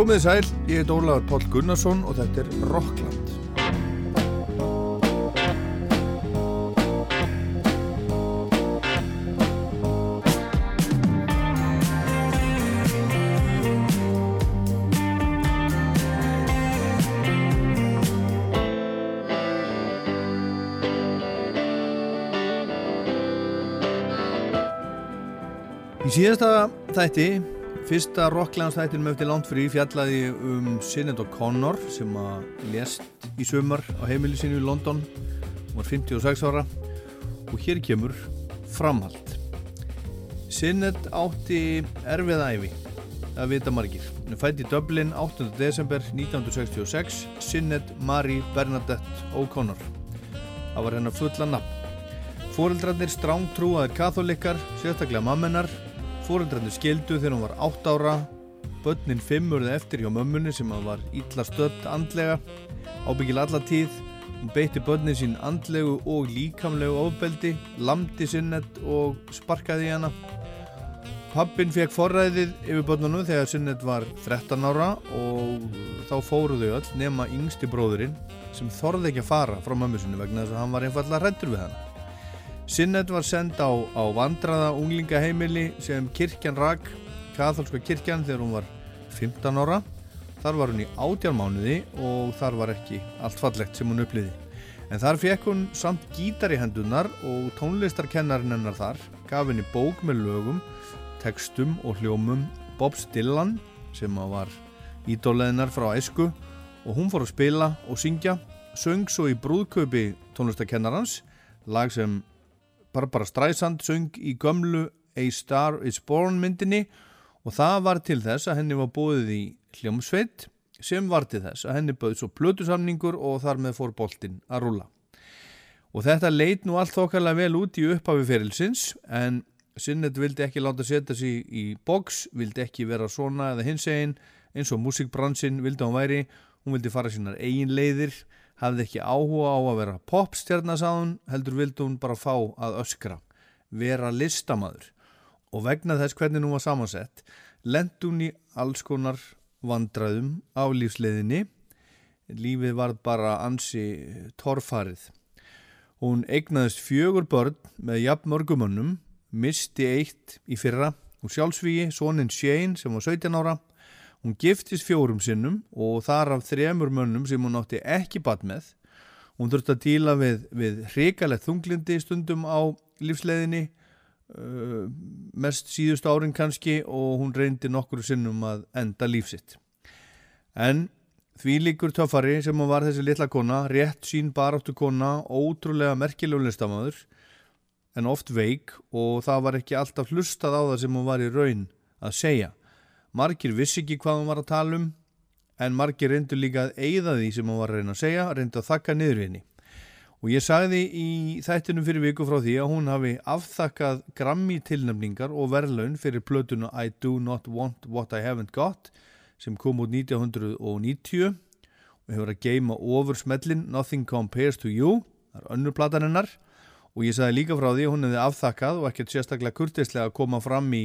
Komið sæl, ég heit Ólaður Pál Gunnarsson og þetta er Rockland. Í síðasta þætti, fyrsta Rocklands-þættinum eftir Landfrí fjallaði um Sinead O'Connor sem að lést í sömar á heimili sinu í London. Var 56 ára og hér kemur framhald. Sinead átti erfið æfi að vita margir. Hún fætti í Dublin 8. desember 1966 Sinead Marie Bernadette O'Connor. Það var hennar fulla nafn. Fóreldrarnir strángtrúaðir katholikar, sérstaklega mammenar Fóreldrarnir skildu þegar hún var 8 ára, börnin 5 urði eftir hjá mömmunni sem var ítla stödd andlega, ábyggil alla tíð, hún beitti börnin sín andlegu og líkamlegu ofbeldi, lamdi sinnett og sparkaði hana. Pappin fekk forræðið yfir börnunum þegar sinnett var 13 ára og þá fóruðu öll nema yngsti bróðurinn sem þorði ekki að fara frá mömmu sinni vegna þess að hann var einfallega hrættur við hana. Sinnet var send á, á vandraða unglingaheimili sem kirkjan rak, katholska kirkjan þegar hún var 15 ára. Þar var hún í átjármánuði og þar var ekki allt fallegt sem hún uppliði. En þar fekk hún samt gítar í hendunar og tónlistarkennarinn hennar þar gaf henni bók með lögum, tekstum og hljómum Bob Stillan sem var ídóleðinar frá æsku og hún fór að spila og syngja, söng svo í brúðköpi tónlistarkennarans, lag sem Barbara Streisand söng í gömlu A Star Is Born myndinni og það var til þess að henni var búið í hljómsveit sem var til þess að henni bauð svo plötusamningur og þar með fór boltinn að rúla. Og þetta leit nú allt þokkarlega vel út í upphafi ferilsins en Sinnet vildi ekki láta setja sig í boks, vildi ekki vera svona eða hins egin eins og músikbransin vildi hann væri, hún vildi fara sínar eigin leiðir hafði ekki áhuga á að vera popstjarnasáðun, heldur vildi hún bara fá að öskra, vera listamadur. Og vegna þess hvernig hún var samansett, lendi hún í alls konar vandraðum á lífsleiðinni. Lífið var bara ansi torfarið. Hún eignaðist fjögur börn með jafn mörgumönnum, misti eitt í fyrra og sjálfsvíi, soninn Shane sem var 17 ára Hún giftist fjórum sinnum og þar af þremur mönnum sem hún átti ekki bat með. Hún þurfti að díla við, við hrikalegt þunglindi stundum á lífsleðinni, uh, mest síðust árin kannski og hún reyndi nokkru sinnum að enda lífsitt. En því líkur töffari sem hún var þessi litla kona, rétt sín baráttu kona, ótrúlega merkilegur listamöður en oft veik og það var ekki alltaf hlustað á það sem hún var í raun að segja. Margir vissi ekki hvað hún var að tala um en margir reyndu líka að eigða því sem hún var að reyna að segja, reyndu að þakka niður henni. Og ég sagði í þættinum fyrir viku frá því að hún hafi afþakkað grammi tilnefningar og verðlaun fyrir plötuna I Do Not Want What I Haven't Got sem kom út 1990 og hefur að geima ofur smellin Nothing Compares to You, það er önnur platan hennar og ég sagði líka frá því að hún hefði afþakkað og ekkert sérstaklega kurtislega að koma fram í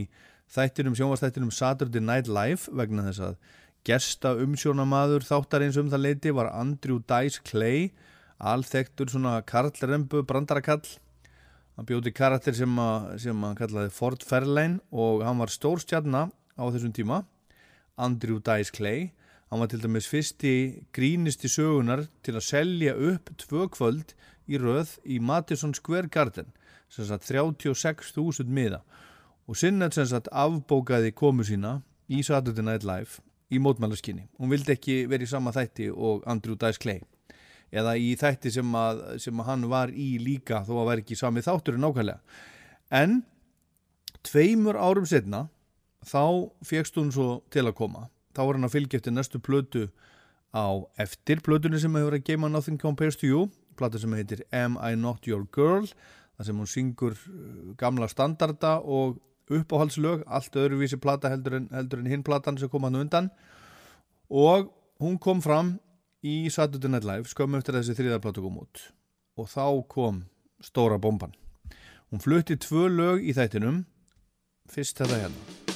þættinum, sjónvastættinum Saturday Night Live vegna þess að gesta umsjónamaður þáttar eins um það leiti var Andrew Dice Clay alþektur svona karlrembu brandarakall. Hann bjóti karakter sem að, sem að kallaði Ford Fairlane og hann var stórstjarnar á þessum tíma Andrew Dice Clay. Hann var til dæmis fyrsti grínisti sögunar til að selja upp tvö kvöld í röð í Madison Square Garden sem sagt 36.000 miða og Sinnet sem sagt afbókaði komu sína í Saturday Night Live í mótmælaskinni. Hún vildi ekki verið í sama þætti og Andrew Dice Clay eða í þætti sem að, sem að hann var í líka þó að vera ekki sami þáttur en nákvæmlega. En tveimur árum setna þá fegst hún svo til að koma. Þá var hann að fylgja eftir næstu plötu á eftir plötunni sem hefur að geima Nothing Compares to You, plötu sem heitir Am I Not Your Girl, þar sem hún syngur uh, gamla standarda og uppáhaldslög, allt öðruvísi plata heldur en, en hinn platan sem kom hann undan. Og hún kom fram í Saturday Night Live skömmu eftir þessi þriðarplata kom út. Og þá kom stóra bomban. Hún flutti tvö lög í þættinum. Fyrst þetta hérna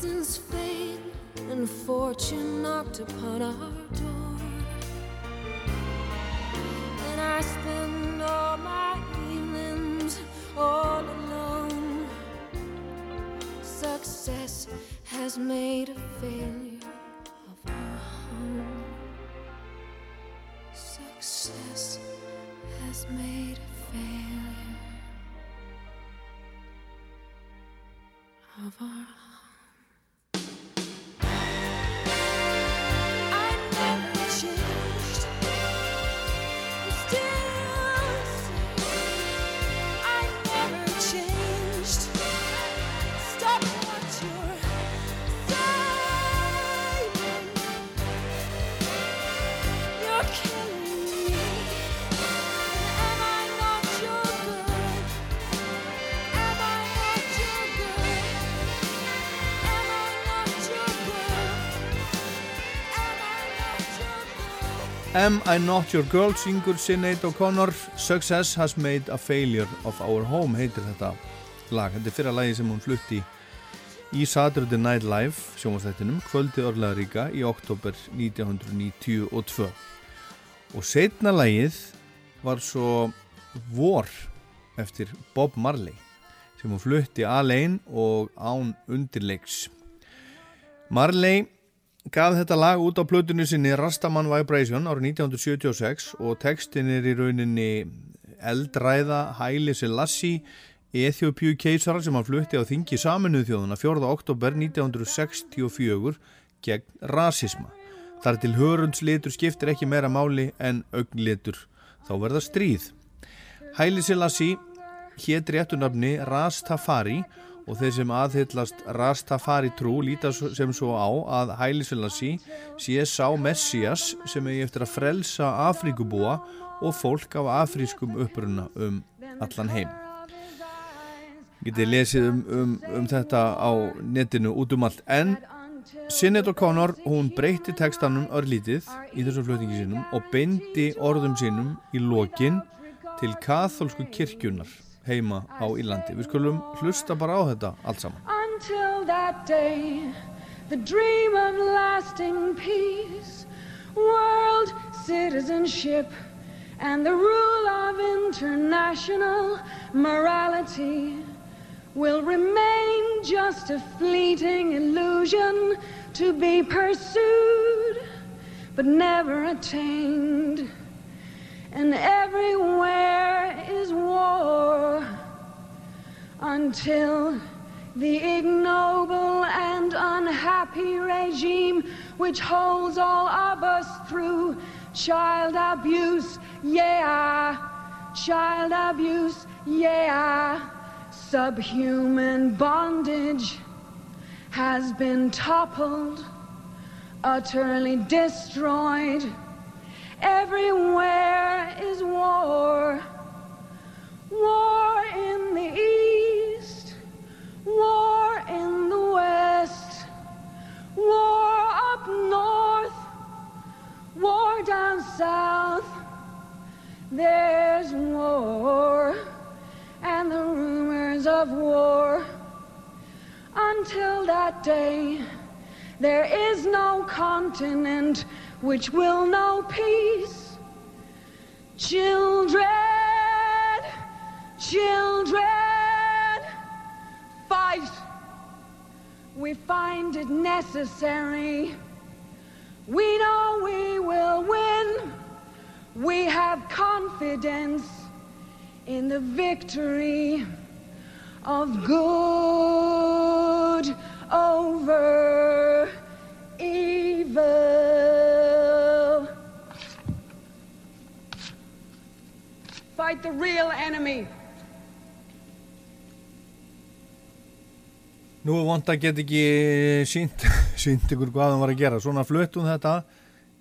since fate and fortune knocked upon our door. And I spend all my evenings all alone. Success has made a failure Am I Not Your Girl syngur Sinead O'Connor. Success Has Made a Failure of Our Home heitir þetta lag. Þetta er fyrra lagi sem hún flutti í Saturday Night Live sjónvarsþættinum kvöldi orðlegaríka í oktober 1992 og setna lagið var svo War eftir Bob Marley sem hún flutti alein og án undirleiks. Marley gaf þetta lag út á plötunni sinni Rastaman Vibration árið 1976 og textin er í rauninni eldræða Haile Selassie Eþjópiu keisara sem hann flutti á þingi saminuð þjóðuna 4. oktober 1964 gegn rasisma. Þar til hörundslitur skiptir ekki meira máli en augnlitur þá verða stríð. Haile Selassie hétt réttunafni Rastafari og þeir sem aðhyllast Rastafari trú líta svo- sem svo á að Haile Selassie sé sá Messias sem eigi eftir að frelsa Afríkubúa og fólk af afrískum uppruna um allan heim. Getið lesið um, um, um þetta á netinu út um allt en Sinead O'Connor hún breytti textanum örlítið í þessum flutningi sínum og beindi orðum sínum í lokin til katholsku kirkjunar heima á Írlandi. Við skulum hlusta bara á þetta allt saman. Until that day, the dream of lasting peace, world citizenship, and the rule of international morality will remain just a fleeting illusion to be pursued but never attained. And everywhere is war until the ignoble and unhappy regime which holds all of us through child abuse, yeah, child abuse, yeah, subhuman bondage has been toppled utterly destroyed. Everywhere is war. War in the east, war in the west, war up north, war down south. There's war and the rumors of war. Until that day, there is no continent which will know peace. Children, children, fight. We find it necessary. We know we will win. We have confidence in the victory of good over Fight the real enemy. Nú er vond að geta ekki sínt, sínt ykkur hvað hann var að gera. Svona fluttum þetta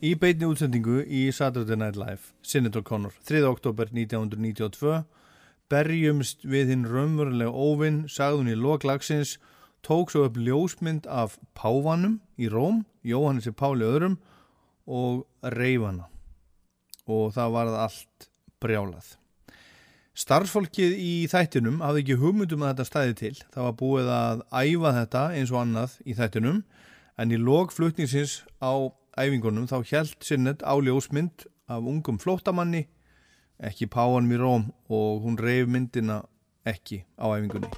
í beitni útsendingu í Saturday Night Live, Senator Connor, 3. oktober 1992. Berjumst við hinn raunverulega óvinn, sagði hún í loklagsins, tók svo upp ljósmynd af Pávanum í Róm, Jóhannessi Páli öðrum og reyfana. Og það var allt brjálað. Starfsfólkið í þættinum hafði ekki hugmyndum að þetta stæði til. Það var búið að æfa þetta eins og annað í þættinum en í logflutningsins á æfingunum þá held sinnet á ljósmynd af ungum flótamanni, ekki páanum í róm og hún reyf myndina ekki á æfingunni.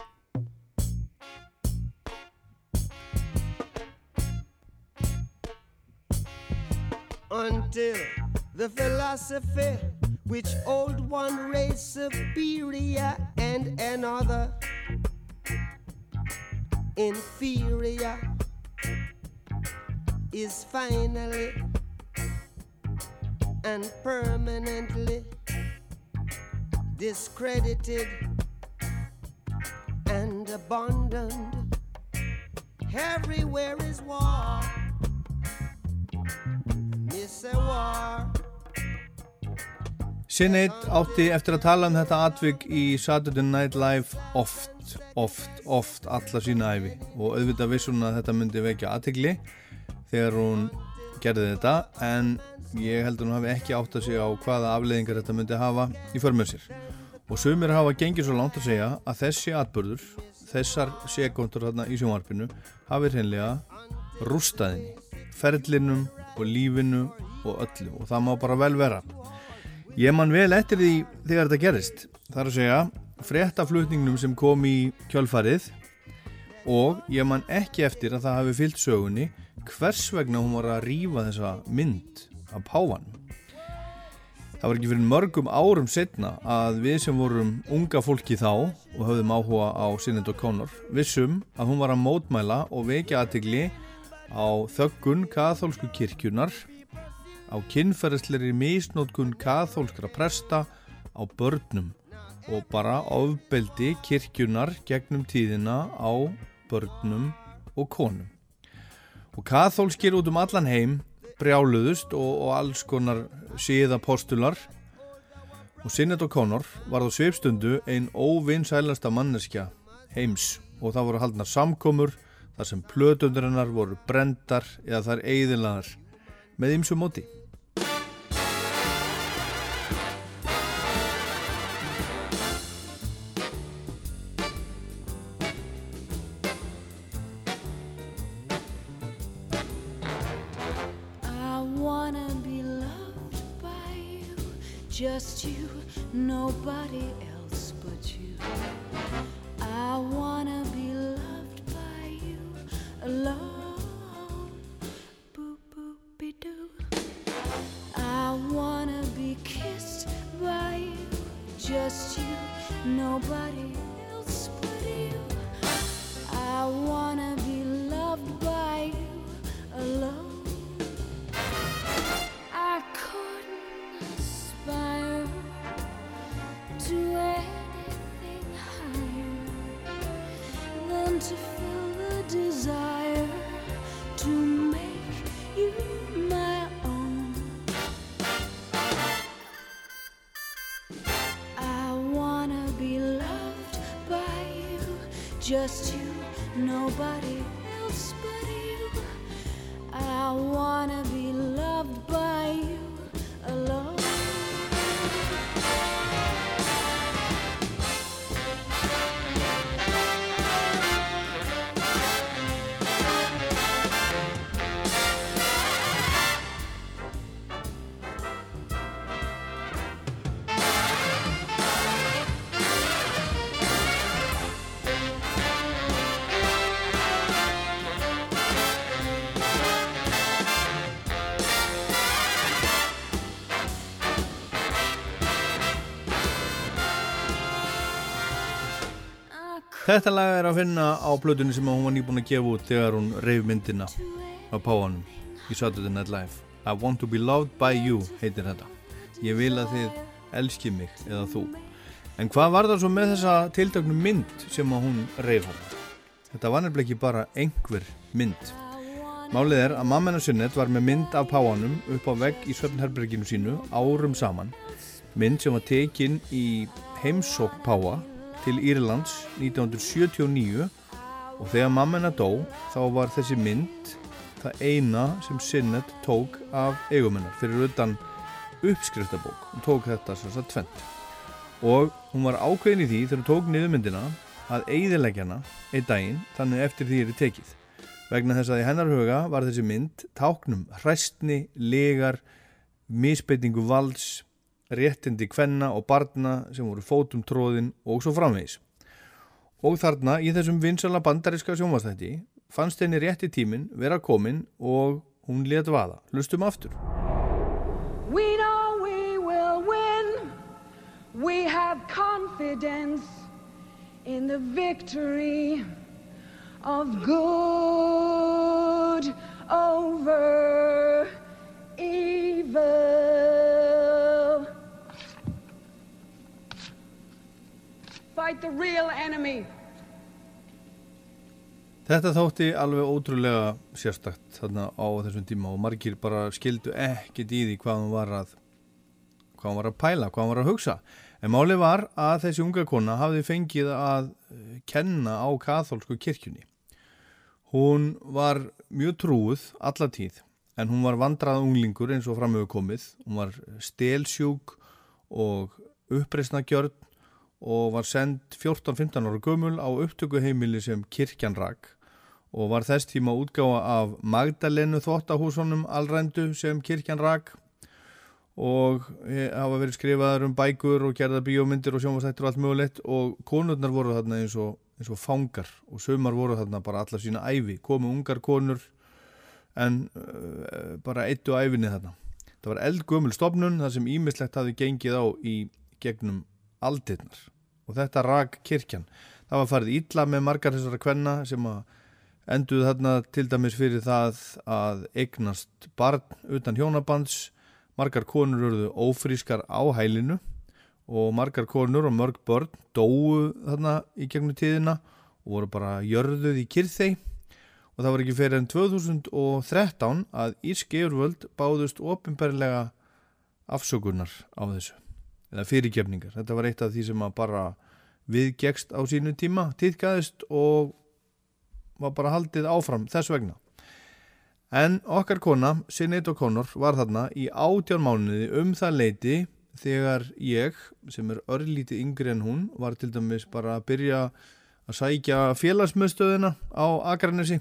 Until the philosophy which old one race superior and another inferior is finally and permanently discredited and abandoned. Everywhere is war. Miss a war. Sinead átti eftir að tala um þetta atvik í Saturday Night Live oft, oft, oft alla sína æfi og auðvitað vissun að þetta myndi vekja aðtegli þegar hún gerði þetta en ég held að hún hafi ekki átt að segja á hvaða afleiðingar þetta myndi hafa í förmjöð sér. Og sumir hafa gengið svo langt að segja að þessi atbörður, þessar sekundur þarna í sjónvarpinu hafi hreinlega rústaðinni ferlinum og lífinu og öllu. Og það má bara vel vera Ég man vel eftir því þegar þetta gerist. Það er að segja fréttaflutningnum sem kom í kjölfarið og ég man ekki eftir að það hafi fyllt sögunni hvers vegna hún var að rýfa þessa mynd af pávan. Það var ekki fyrir mörgum árum setna að við sem vorum unga fólki þá og höfðum áhuga á Sinead O'Connor vissum að hún var að mótmæla og vekja aðtegli á þöggun kathólsku kirkjunar á kynferðsleiri misnótkun kathólskra presta á börnum og bara ofbeldi kirkjunar gegnum tíðina á börnum og konum. Og kathólskir út um allan heim brjáluðust og, og alls konar síða postular og Sinnet og Conor var á sveipstundu einn óvinnsælasta manneskja heims og það voru haldnar samkomur þar sem plötundurinnar voru brendar eða þar eiðilaðar með ymsu móti. Þetta lag er að finna á blöðunni sem hún var nýbúin að gefa út þegar hún reyf myndina á páanum í Saturday Night Live. I want to be loved by you heitir þetta. Ég vil að þið elski mig eða þú. En hvað var það svo með þessa tiltöknu mynd sem að hún reyf hann? Þetta var nefnilega ekki bara einhver mynd. Málið er að mamma hennar Sunnet var með mynd af páanum upp á vegg í Svefnherberginu sínu árum saman. Mynd sem var tekin í heimsók páa til Írlands 1979 og þegar mamma hennar dó þá var þessi mynd það eina sem Sinnet tók af eigumennar fyrir utan uppskriftabók. Hún tók þetta sagt tvent og hún var ákveðin í því þegar hún tók niður myndina að eigðileggjana einn daginn þannig eftir því er tekið. Vegna þess að í hennar huga var þessi mynd táknum hræstni, legar misbeitingu valds réttindi kvenna og barna sem voru fótum tróðin og svo framvegis. Og þarna í þessum vinsala bandariska sjónvastætti fannst henni rétti tímin vera komin og hún let vaða. Lustum aftur. We know we will win. We have confidence in the victory of good over evil. Fight the real enemy. Þetta þótti alveg ótrúlega sérstakt þarna á þessum tíma og margir bara skildu ekkit í því hvað hún var að hvað hún var að pæla, hvað hún var að hugsa. En máli var að þessi unga kona hafði fengið að eh, kenna á katholsku kirkjunni. Hún var mjög trúið alla tíð en hún var vandrað unglingur eins og framöfu komið. Hún var stelsjúk og uppreysna gjörn og var sendt 14-15 ára gömul á upptökuheimili sem kirkjan rak. Og var þess tíma útgáfa af Magdalenu þvóttahúsunum allrændu sem kirkjan rak. Og hafa verið skrifaður um bækur og gerða bíómyndir og sjónvastættir og allt mögulegt. Og konurnar voru þarna eins og, eins og fangar. Og sömar voru þarna bara allar sína æfi, komu ungar konur en uh, bara eittu æfinni þarna. Það var eldgömul stopnun þar sem ímislegt hafi gengið á í gegnum aldirnar og þetta rak kirkjan. Það var farið ítla með margar þessara kvenna sem að enduð þarna til dæmis fyrir það að eignast barn utan hjónabands, margar konur eruðu ófrískar á hælinu og margar konur og mörg börn dóu þarna í gegnum tíðina og voru bara jörðuð í kyrþei og það var ekki fyrir enn 2013 að Írski Eurvöld báðust ofinberlega afsökunar á þessu eða fyrirgefningar. Þetta var eitt af því sem að bara viðgekst á sínu tíma, týðgæðist og var bara haldið áfram þess vegna. En okkar kona, Sinead O'Connor, var þarna í átján mánuði um það leiti þegar ég, sem er örlítið yngri en hún, var til dæmis bara að byrja að sækja félagsmöðstöðina á Akranesi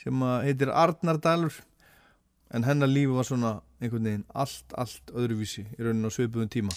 sem heitir Arnardalur en hennar lífi var svona einhvern veginn allt, allt öðruvísi í raunin á sveipuðum tíma.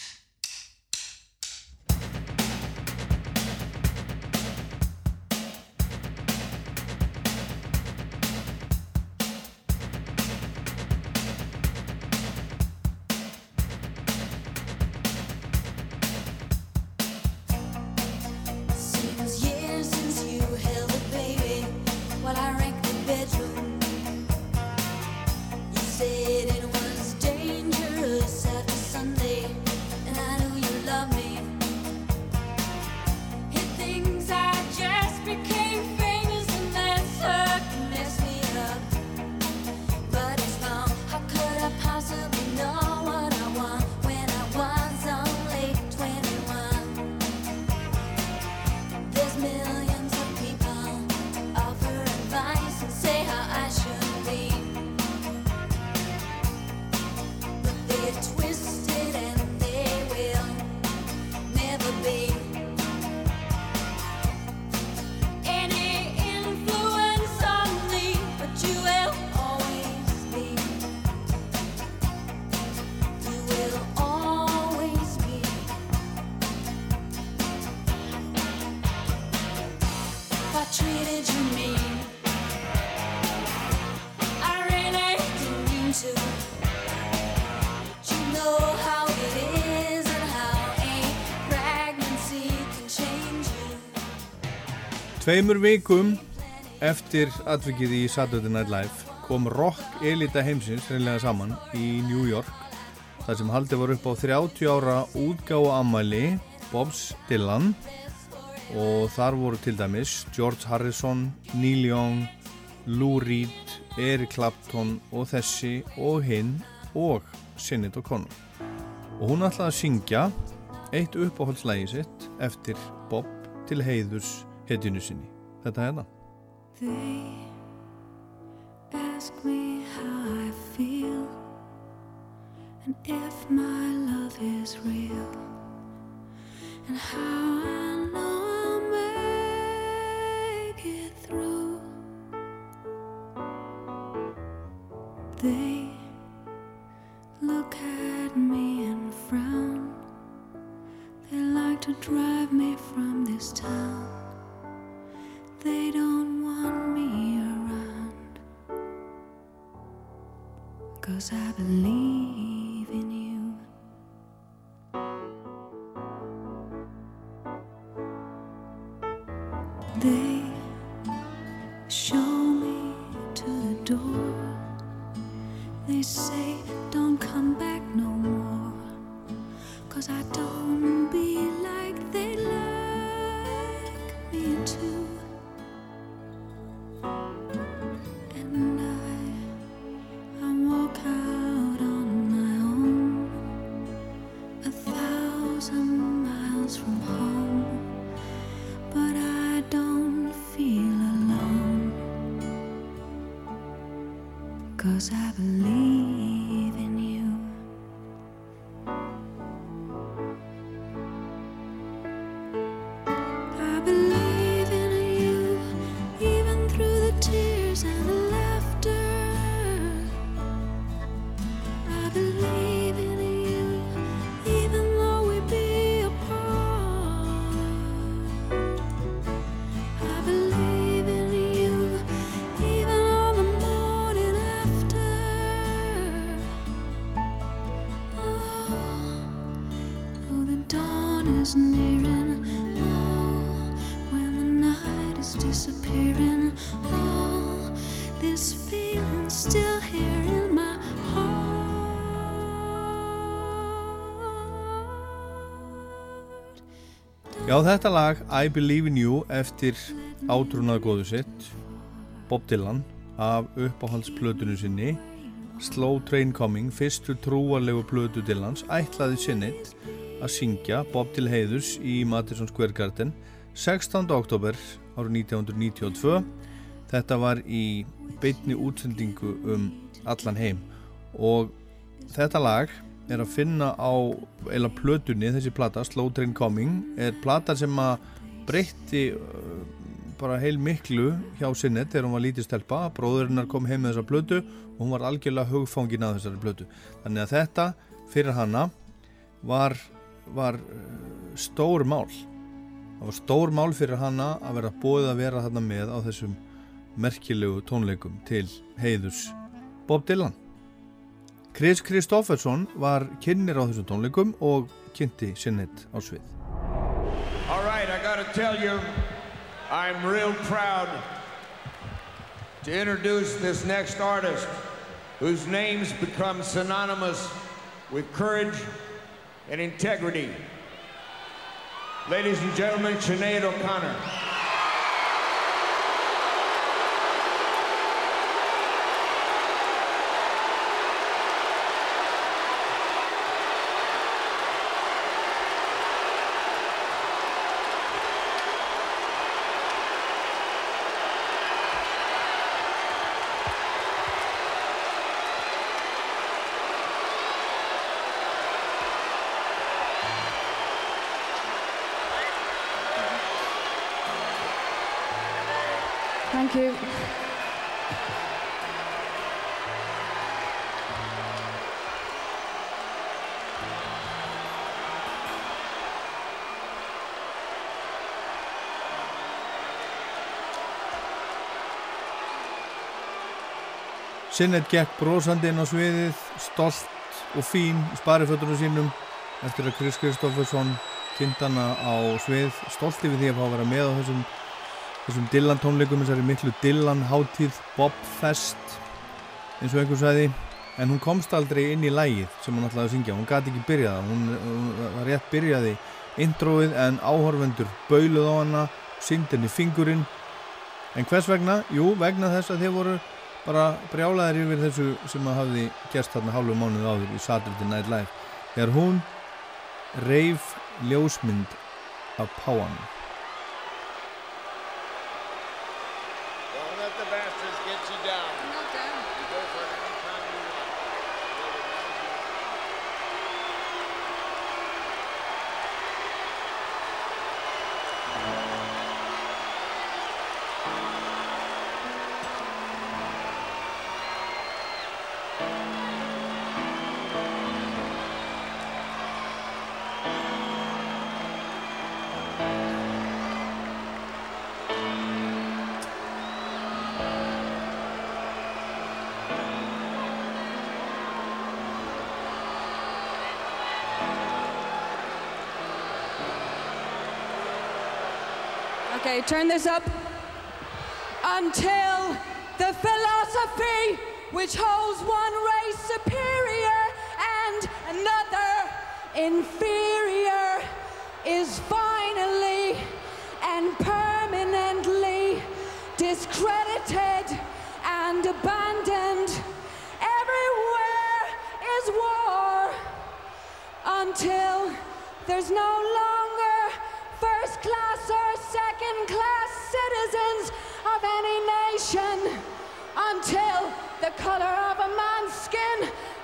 Tveimur vikum eftir atvikið í Saturday Night Live kom rock elita heimsins reynlega saman í New York þar sem haldið var upp á 30 ára útgáa ammali Bob's Dylan og þar voru til dæmis George Harrison, Neil Young, Lou Reed, Eric Clapton og þessi og hinn og Sinead O'Connor. Og hún ætlaði að syngja eitt uppáhaldslægi sitt eftir Bob til heiðurs hetjunu sinni. Þetta er það. They ask me how I feel and if my love is real and how I know They look at me and frown. They like to drive me from this town. They don't want me around. Cause I believe in you. They Já, þetta lag I Believe in You eftir átrúnað góðu sitt Bob Dylan af uppáhaldsplötunum sinni Slow Train Coming, fyrstu trúarlegu plötu Dylans, ætlaði sinnit að syngja Bob til heiðurs í Madison Square Garden 16. oktober árið 1992 þetta var í beitni útsendingu um allan heim og þetta lag er að finna á eila plötunni, þessi plata, Slow Train Coming er plata sem að breytti uh, bara heil miklu hjá sinnet þegar hún var lítið stelpa. Bróðurinnar kom heim með þessa plötu og hún var algjörlega hugfangin að þessari plötu. Þannig að þetta fyrir hana var, var uh, stór mál. Það var stór mál fyrir hana að vera bóðið að vera þarna með á þessum merkilegu tónleikum til heiðurs Bob Dylan Chris Kristofferson var kynir á þessum tónleikum og kynnti sinnet á svið All right, I got to tell you, I'm real proud to introduce this next artist whose name's become synonymous with courage and integrity. Ladies and gentlemen, Sinead O'Connor. Sinnet gekk brosandi inn á sviðið, stolt og fín í sparifötunum sínum eftir að Chris Kristofferson kynnt hana á svið, stolt yfir því að fá að vera með á þessum þessum Dylan tónleikum þessari miklu Dylan hátíð Bob Fest eins og einhver sæði en hún komst aldrei inn í lægið sem hún ætlaði að syngja. Hún gæti ekki byrjaða hún, hún var rétt byrjaði introið en áhorfendur bauluð á hana syngd henni fingurinn. En hvers vegna? Jú, vegna þess að þeir voru bara brjálaðir yfir þessu sem að hafði gerst þarna hálfu mánuð áður í Saturday Night Live þegar hún reif ljósmynd af páanum turn this up. Until the philosophy which holds one race superior and another inferior is finally and permanently discredited and abandoned. Everywhere is war until there's no class or second class citizens of any nation until the color of a man's skin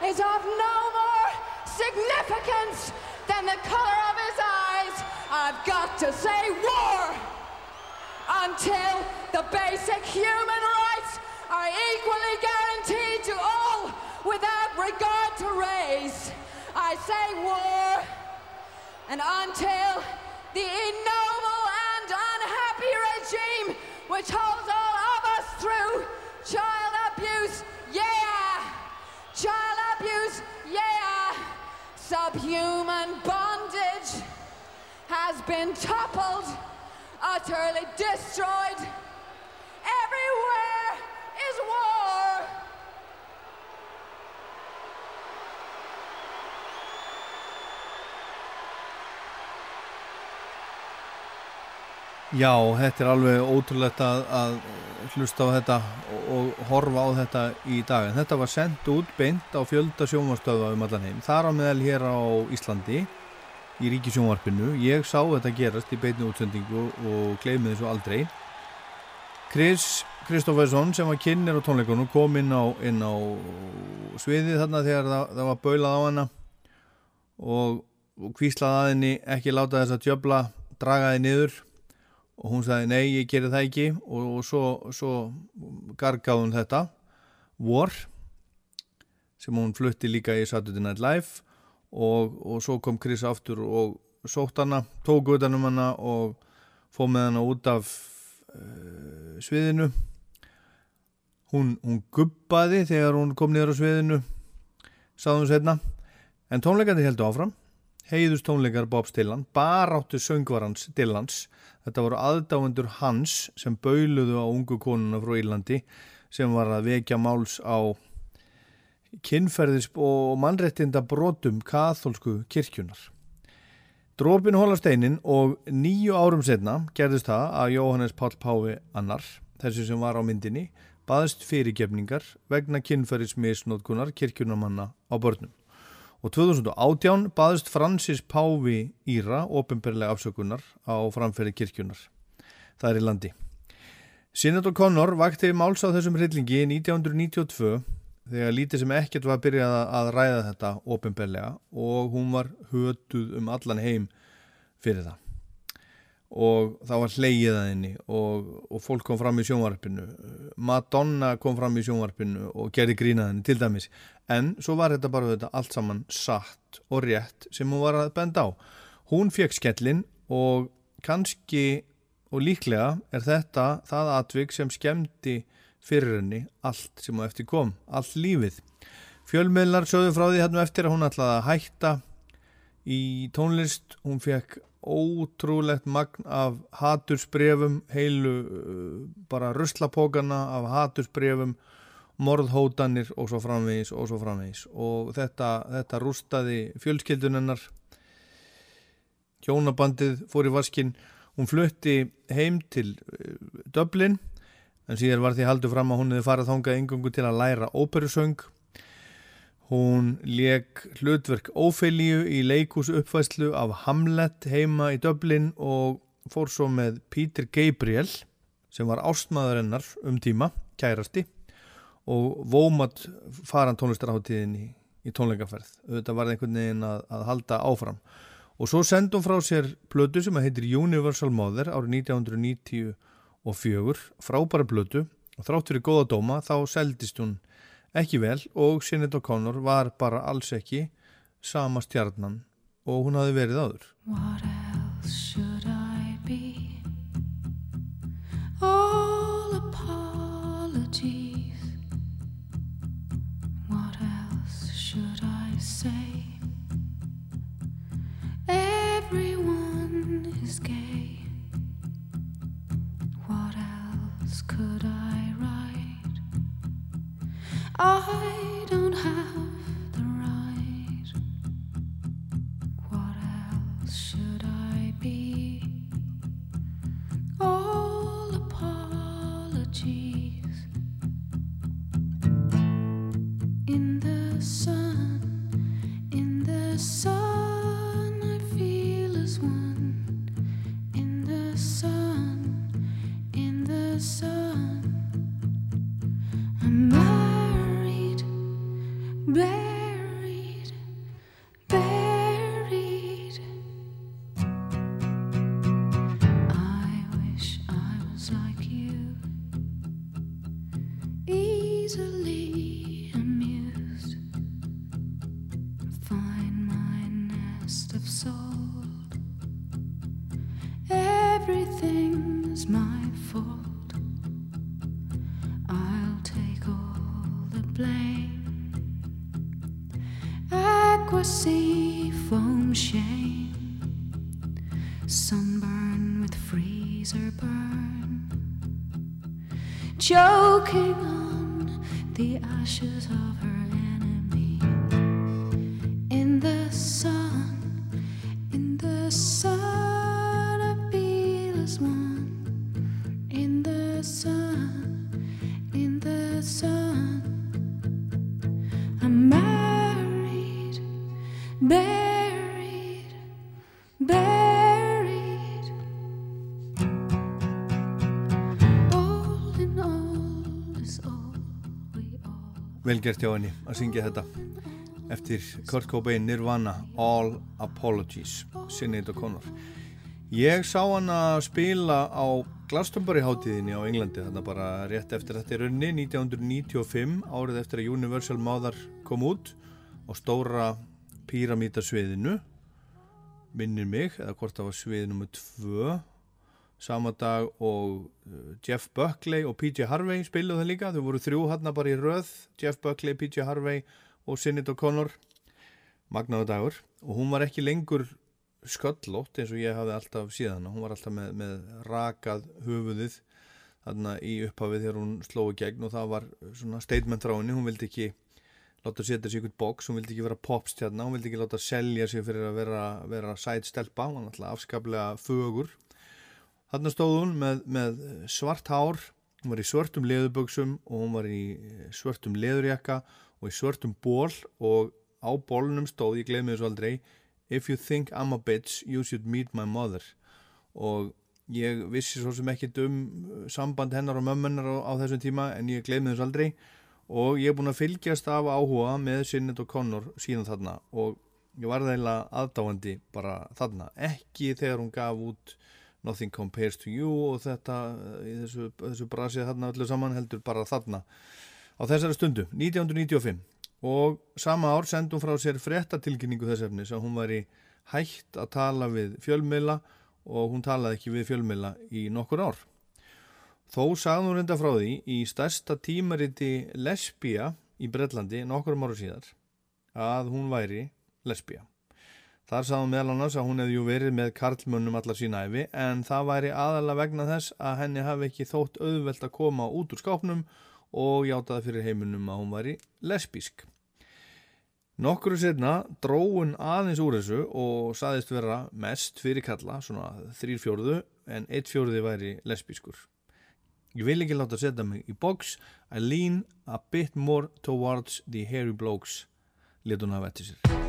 is of no more significance than the color of his eyes. I've got to say war until the basic human rights are equally guaranteed to all without regard to race. I say war, and until the regime which holds all of us through child abuse, yeah, child abuse, yeah, subhuman bondage has been toppled, utterly destroyed. Everywhere is war. Já, þetta er alveg ótrúlegt að, að hlusta á þetta og, og horfa á þetta í dag. Þetta var sendt út beint á fjölda sjónvarstöða um allan heim. Þar á meðal hér á Íslandi í ríkisjónvarpinu. Ég sá þetta gerast í beitni útsendingu og gleymið þessu aldrei. Chris Kristoffersson sem var kynner á tónleikunum kom inn á, inn á sviðið þarna þegar það, það var baulað á hana og, og kvíslaði að henni ekki láta þess að djöbla dragaði niður og hún sagði nei ég gerir það ekki. Og, og svo, svo gargaði hún þetta. War sem hún flutti líka í Saturday Night Live. Og, og svo kom Chris aftur og sótt hana, tók utan um hana og fóð með hana út af uh, sviðinu. Hún, hún gubbaði þegar hún kom niður á sviðinu sáðum við setna en tónleikandi heldur áfram. Heiðust tónleikar Bobs Dylan baráttu söngvarans Dylans þetta voru aðdáendur hans sem bauluðu á ungu konuna frá Írlandi sem var að vekja máls á kynferðis og mannrettinda brotum katholsku kirkjunar Drópin hólasteinin og nýju árum setna gerðist það að Jóhannes Páll Pái annar, þessi sem var á myndinni baðist fyrirgefningar vegna kynferðismisnótkunar kirkjunamanna á börnum og 2018 baðist Francis Pávi Íra ofinberlega afsökunar á framferði kirkjunar. Það er í landi. Senator Connor vakti máls á þessum hryllingi 1992 þegar lítið sem ekkert var að byrja að ræða þetta ofinberlega og hún var hötuð um allan heim fyrir það og það var hleyið að henni og, og fólk kom fram í sjónvarpinu. Madonna kom fram í sjónvarpinu og gerði grínaðinni til dæmis. En svo var þetta bara þetta allt saman satt og rétt sem hún var að benda á. Hún fekk skellin og kannski og líklega er þetta það atvik sem skemmti fyrir henni allt sem á eftir kom, allt lífið. Fjölmiðlar sögðu frá því hérna eftir að hún ætlaði að hætta í tónlist. Hún fekk ótrúlegt magn af hatursbrefum, heilu uh, bara ruslapókana af hatursbrefum, morðhótanir og svo framvegis og svo framvegis. Og þetta, þetta rústaði fjölskyldunennar hjónabandið fór í vaskinn. Hún flutti heim til uh, Dublin en síðan var því haldu fram að hún hefði farið þongað yngungu til að læra óperusöng Hún leik hlutverk Ófelíu í leikús uppfæslu af Hamlet heima í Dublin og fór svo með Peter Gabriel sem var ástmaðurinnar um tíma, kærasti og vómat faran tónlistarháttíðin í, í tónleikaferð. Þetta var einhvern veginn að, að halda áfram. Og svo sendum frá sér blödu sem heitir Universal Mother árið 1994, frábæra blödu og þrátt fyrir góða dóma þá seldist hún ekki vel og Sinead O'Connor var bara alls ekki sama stjarnan og hún hafi verið áður What else should I be? All apologies What else should I say? Everyone is gay What else could I? I don't have the ashes of her all. Velgert hjá henni að syngja þetta. Eftir Kurt Cobain Nirvana All Apologies Sinead O'Connor. Ég sá hann að spila á Glastonbury hátíðinni á Englandi þannig bara rétt eftir þetta í raunni 1995 árið eftir að Universal Mother kom út á stóra píramítasviðinu minnir mig, eða hvort það var svið nummer 2 sama dag og uh, Jeff Buckley og PJ Harvey spiluðu það líka, þau voru þrjú hann bara í röð Jeff Buckley, PJ Harvey og Sinead O'Connor. Magnaðu dagur. Og hún var ekki lengur sköllótt eins og ég hafði alltaf síðan. Hún var alltaf með, með rakað höfuðið þarna í upphafið þegar hún slói gegn og það var svona statement frá henni, hún vildi ekki láta setja sér ykkur bóks, hún vildi ekki vera popstjarna, hún vildi ekki láta selja sér fyrir að vera, vera sætstelpa, hún var alltaf afskaplega fögur Þarna stóð hún með, með svart hár, hún var í svörtum leðuböksum og hún var í svörtum leðurjakka og í svörtum ból og á bólunum stóð, ég gleymi þessu aldrei, If you think I'm a bitch, you should meet my mother. Og ég vissi svo sem ekkit um samband hennar og mömmunar á, á þessum tíma en ég gleymi þessu aldrei og ég er búin að fylgjast af áhuga með Sinnett og Connor síðan þarna og ég var þeirlega aðdáandi bara þarna, ekki þegar hún gaf út Nothing Compares to You og þetta í þessu, þessu brasið þarna öllu saman heldur bara þarna. Á þessari stundu, 1995 og sama ár sendum frá sér frettatilkynningu þess efnis að hún var í hægt að tala við fjölmiðla og hún talaði ekki við fjölmiðla í nokkur ár. Þó sagði hún reynda frá því í stærsta tímariti lesbía í Brellandi nokkur ára síðar að hún væri lesbía Þar sagði meðal annars að hún hefði jú verið með karlmönnum allar sína æfi en það væri aðalega vegna þess að henni hafi ekki þótt auðvelt að koma út úr skápnum og játaði fyrir heiminum að hún væri lesbísk. Nokkru sérna dróun aðeins úr þessu og saðist vera mest fyrir kalla, svona þrýr fjórðu en eitt fjórði væri lesbískur. Ég vil ekki láta setja mig í box, I lean a bit more towards the hairy blokes, lit hún hafa eftir sér.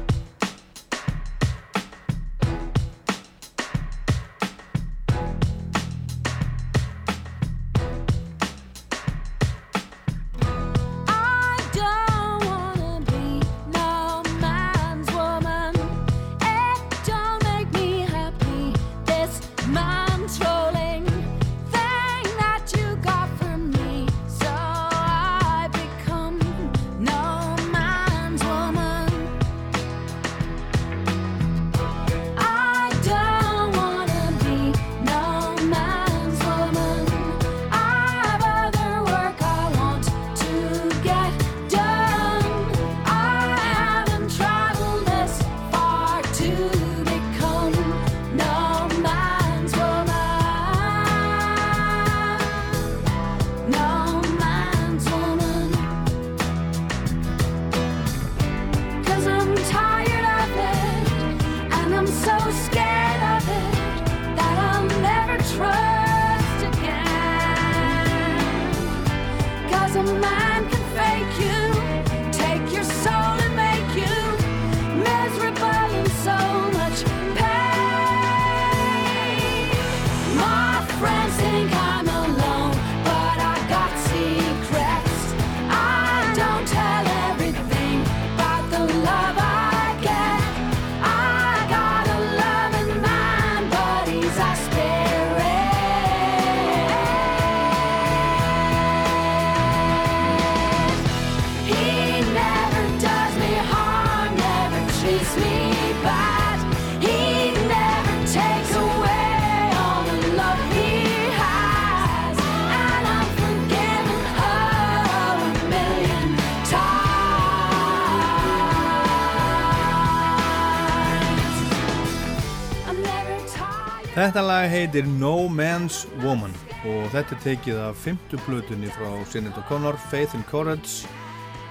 Þetta lag heitir No Man's Woman og þetta er tekið af fymtu plötunni frá Sinead O'Connor, Faith and Courage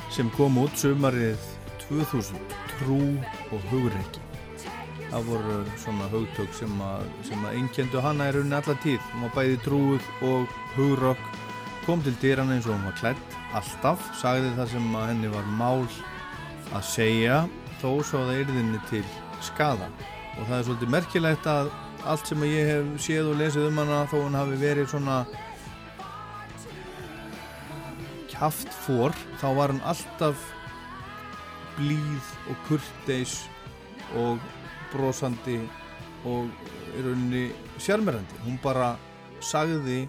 sem kom út sumarið 2000, trú og hugreiki. Það voru svona hugtök sem að, að einnkendu hana í rauninni alla tíð. Hún var bæði trúið og hugrokk, kom til dýran eins og hún var klætt alltaf, sagði það sem að henni var mál að segja þó svo það yrðinni til skada. Og það er svolítið merkilegt að allt sem ég hef séð og lesið um hana þó hún hafi verið svona kjaft fór þá var hún alltaf blíð og kurteis og brosandi og í rauninni sjarmerandi. Hún bara sagði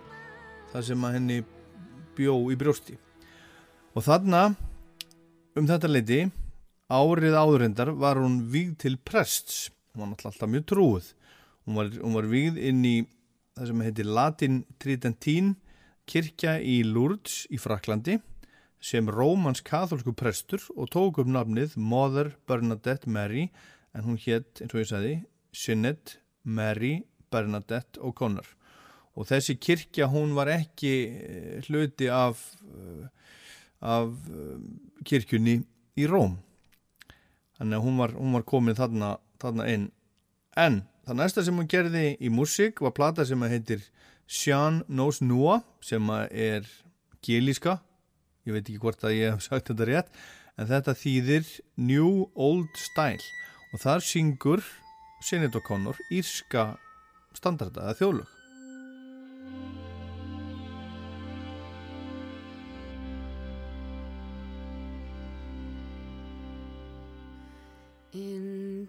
það sem að henni bjó í brjósti. Og þarna um þetta leiti árið áðurendar var hún víg til prests. Hún var alltaf mjög trúið hún var, hún var vígð inn í það sem heitir Latin Tridentín kirkja í Lourdes í Fraklandi sem rómans katholsku prestur og tók upp nafnið Mother Bernadette Mary en hún hétt, eins og ég sagði, Sinead Mary Bernadette O'Connor. Og þessi kirkja hún var ekki eh, hluti af, eh, af eh, kirkjunni í Róm. Þannig að hún var, hún var komin þarna, þarna inn. En það næsta sem hún gerði í músík var plata sem heitir Sean Knows Noah sem er gilíska ég veit ekki hvort að ég hef sagt þetta rétt en þetta þýðir New Old Style. Og þar syngur Sinead O'Connor írska standarda eða þjóðlög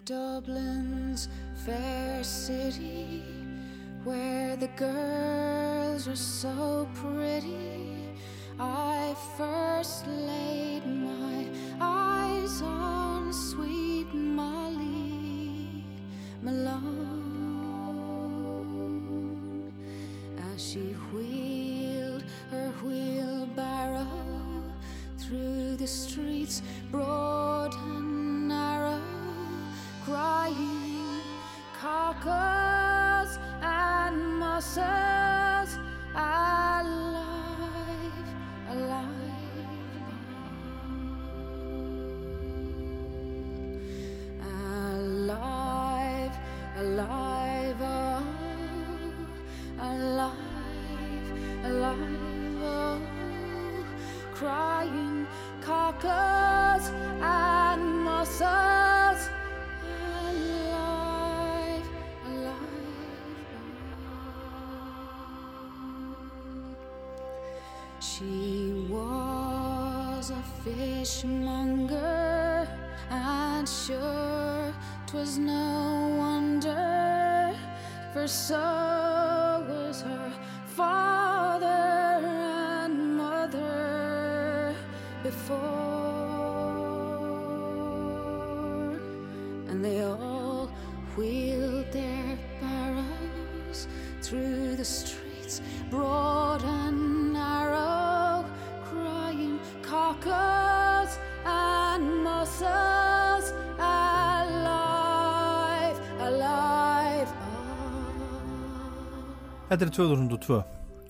Dublin's fair city, where the girls are so pretty, I first laid my eyes on sweet Molly Malone. As she wheeled her wheelbarrow through the streets broad and crying. carcass and muscles alive, alive. Alive, alive, oh, alive, alive, oh, crying carcass and muscles She was a fishmonger, and sure 'twas no wonder, for so was her father and mother before, and they all wheeled their barrows through the streets, broad and Þetta er 2002,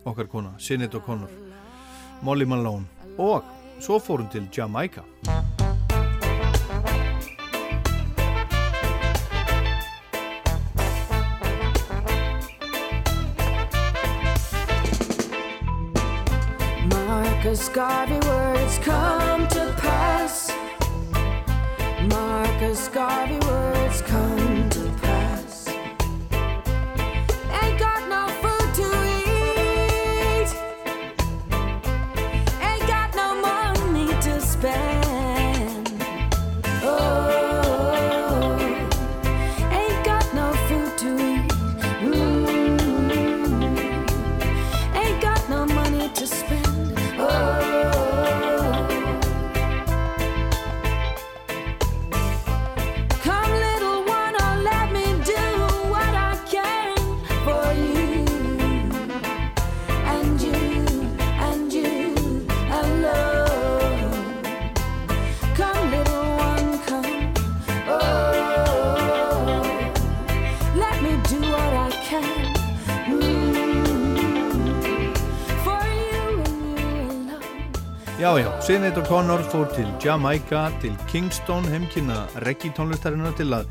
okkar kona, Sinead O'Connor, Molly Malone og svo fórum til Jamaica. Marcus Garvey Sinead O'Connor fór til Jamaica, til Kingston, heimkynna reggae tónlistarinnar til að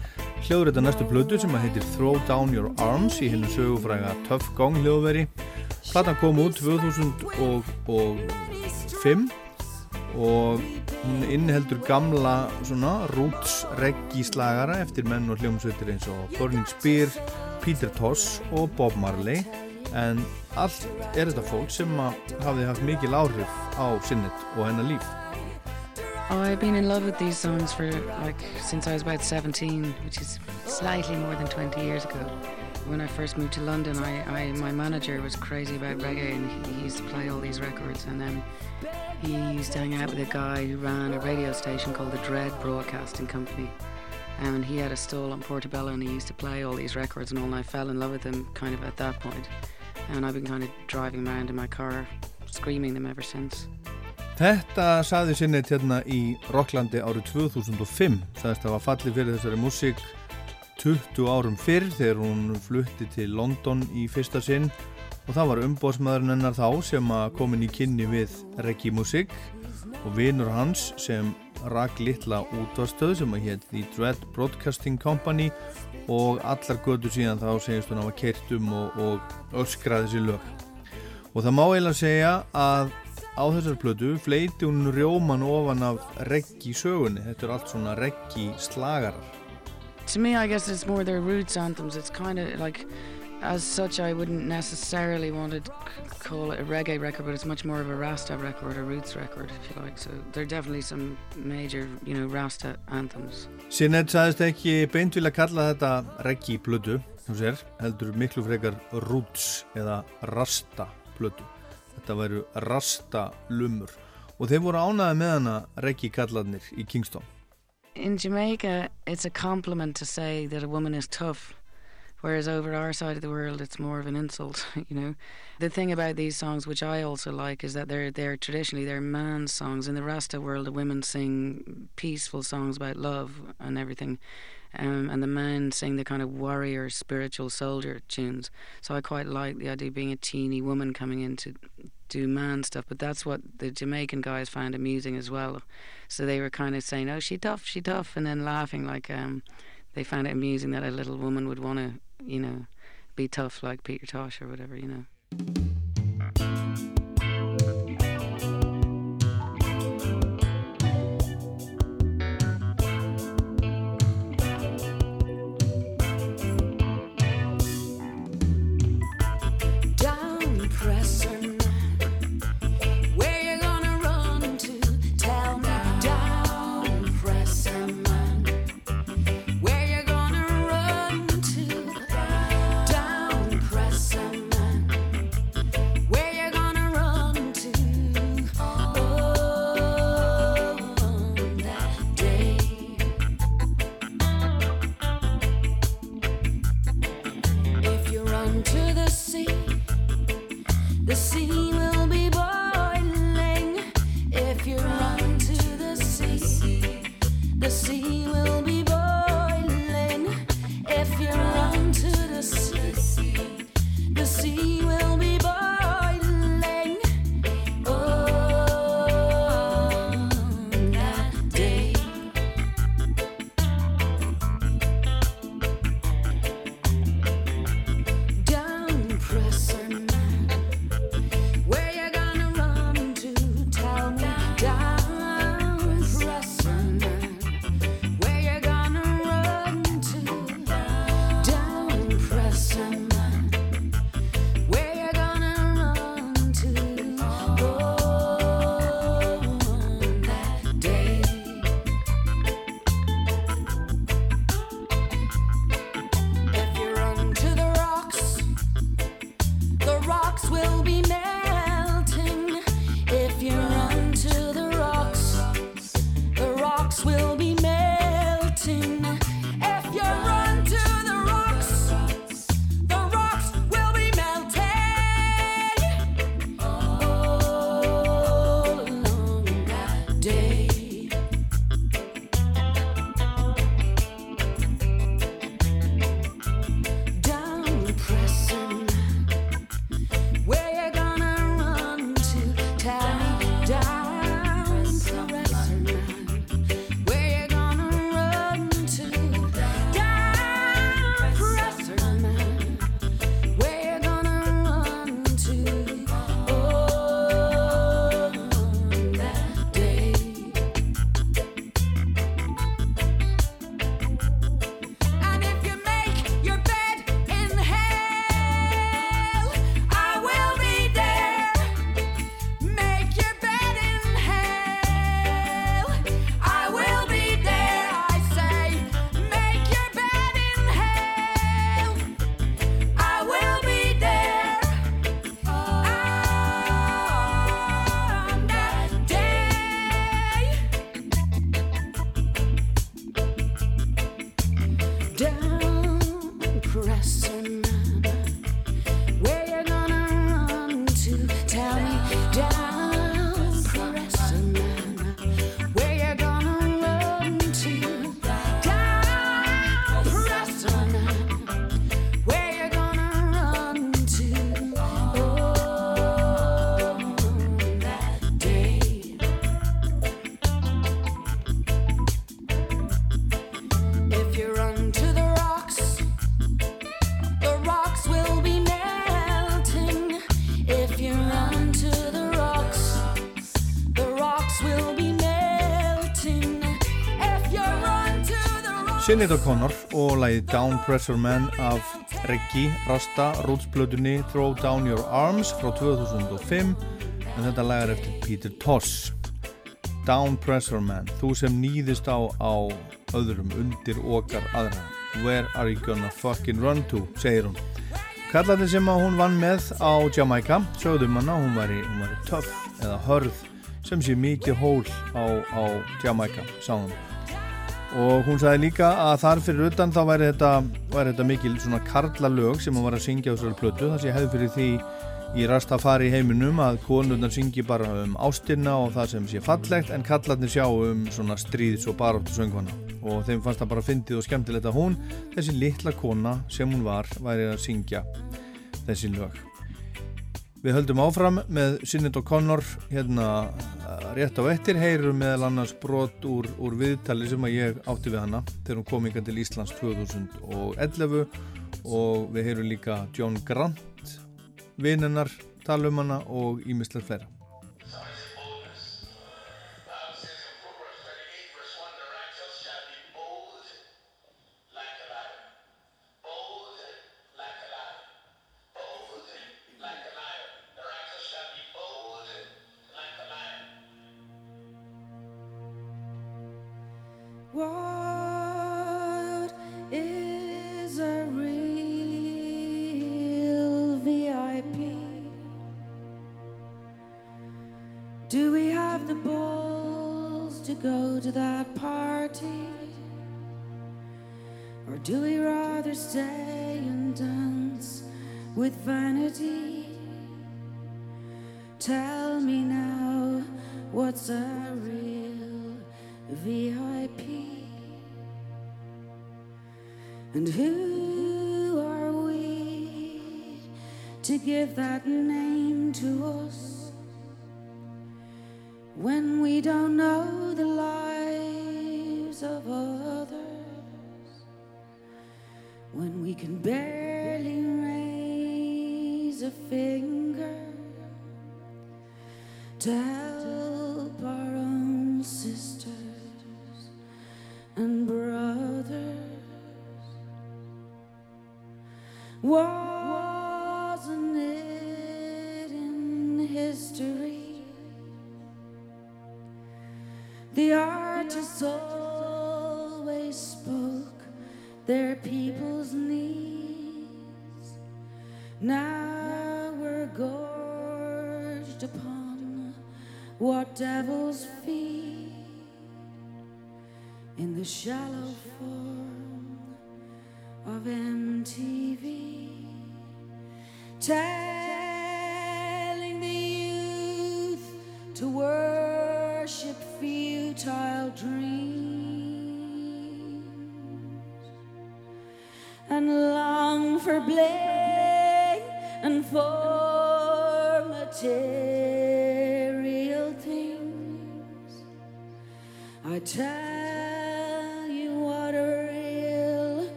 hljóður þetta næstu plötu sem að heitir Throw Down Your Arms í hennu sögufræga Tough Gong hljóðveri. Platan kom út 2005 og hún inniheldur gamla svona roots reggae slagara eftir menn og hljómsveitir eins og Burning Spear, Peter Toss og Bob Marley en allt er þetta fólk sem hafði haft mikil áhrif á sinnet og hennar líf. Oh, I've been in love with these songs for like since I was about 17, which is slightly more than 20 years ago. When I first moved to London, I, I my manager was crazy about reggae and he, used to play all these records and then he used to hang out with a guy who ran a radio station called the Dread Broadcasting Company. And he had a stall on Portobello and he used to play all these records and all and I fell in love with them kind of at that point. And I've been kind of driving around in my car screaming them ever since. Þetta saði sinnet hérna í Rocklandi árið 2005 sagðist að hafa fallið fyrir þessari músík 20 árum fyrr þegar hún flutti til London í fyrsta sinn. Og það var umbóðsmaðurinn hennar þá sem að komin í kynni við reggae músík og vinur hans sem rak litla útvarstöð sem að hétt The Dread Broadcasting Company. Og allar götur síðan þá segist hún að hafa kert um og, og öskraði þessi lög og það má eiginlega segja að á þessar plötu fleiti hún rjóman ofan af reggi sögunni þetta er allt svona reggi slagarar To me, I guess it's more their roots anthems. It's kind of like, as such, I wouldn't necessarily want to call it a reggae record, but it's much more of a Rasta record, a roots record, if you like. So there are definitely some major, you know, Rasta anthems. Sinet sagðist ekki beint vilja kalla þetta reggi plötu heldur miklu frekar roots eða rasta plötu þetta væru rasta lumur og þeir voru ánaði með hana reggi kallarnir í Kingston In Jamaica, it's a compliment to say that a woman is tough, whereas over our side of the world, it's more of an insult. You know, the thing about these songs, which I also like, is that they're they're traditionally they're man's songs. In the Rasta world, the women sing peaceful songs about love and everything, Um, and the men sing the kind of warrior, spiritual soldier tunes. So I quite like the idea of being a teeny woman coming in to do man stuff. But that's what the Jamaican guys found amusing as well. So they were kind of saying, "Oh, she tough, she tough," and then laughing like um, they found it amusing that a little woman would want to, you know, be tough like Peter Tosh or whatever, you know. Sinead O'Connor og lægi Down Pressure Man af Reggie Rasta rútsblötunni Throw Down Your Arms frá 2005 en þetta lag er eftir Peter Toss Down Pressure Man þú sem nýðist á, á öðrum undir okkar aðra. Where are you gonna fucking run to segir hún. Kallarnir sem hún vann með á Jamaica sögðum hana, hún var í, í töff eða hörð sem sé mikið hól á, á Jamaica sá hún og hún sagði líka að þar fyrir utan þá væri þetta, væri þetta mikil svona karlalög sem hún var að syngja á þessari plötu þar sem ég hefði fyrir því í Rastafari heiminum að konurnar syngi bara um ástina og það sem sé fallegt en kallarnir sjá um svona stríðs og baráttu söngvana og þeim fannst það bara fyndið og skemmtilegt að hún, þessi litla kona sem hún var, væri að syngja þessi lög. Við höldum áfram með Sinnit og Connor hérna rétt á ettir, heyrum meðal annars brot úr, úr viðtali sem að ég átti við hana þegar hún kom yngan til Íslands 2011 og við heyrum líka John Grant um hana og ímislega fleira. And who are we to give that name to us when we don't know the lives of others? When we can barely raise a finger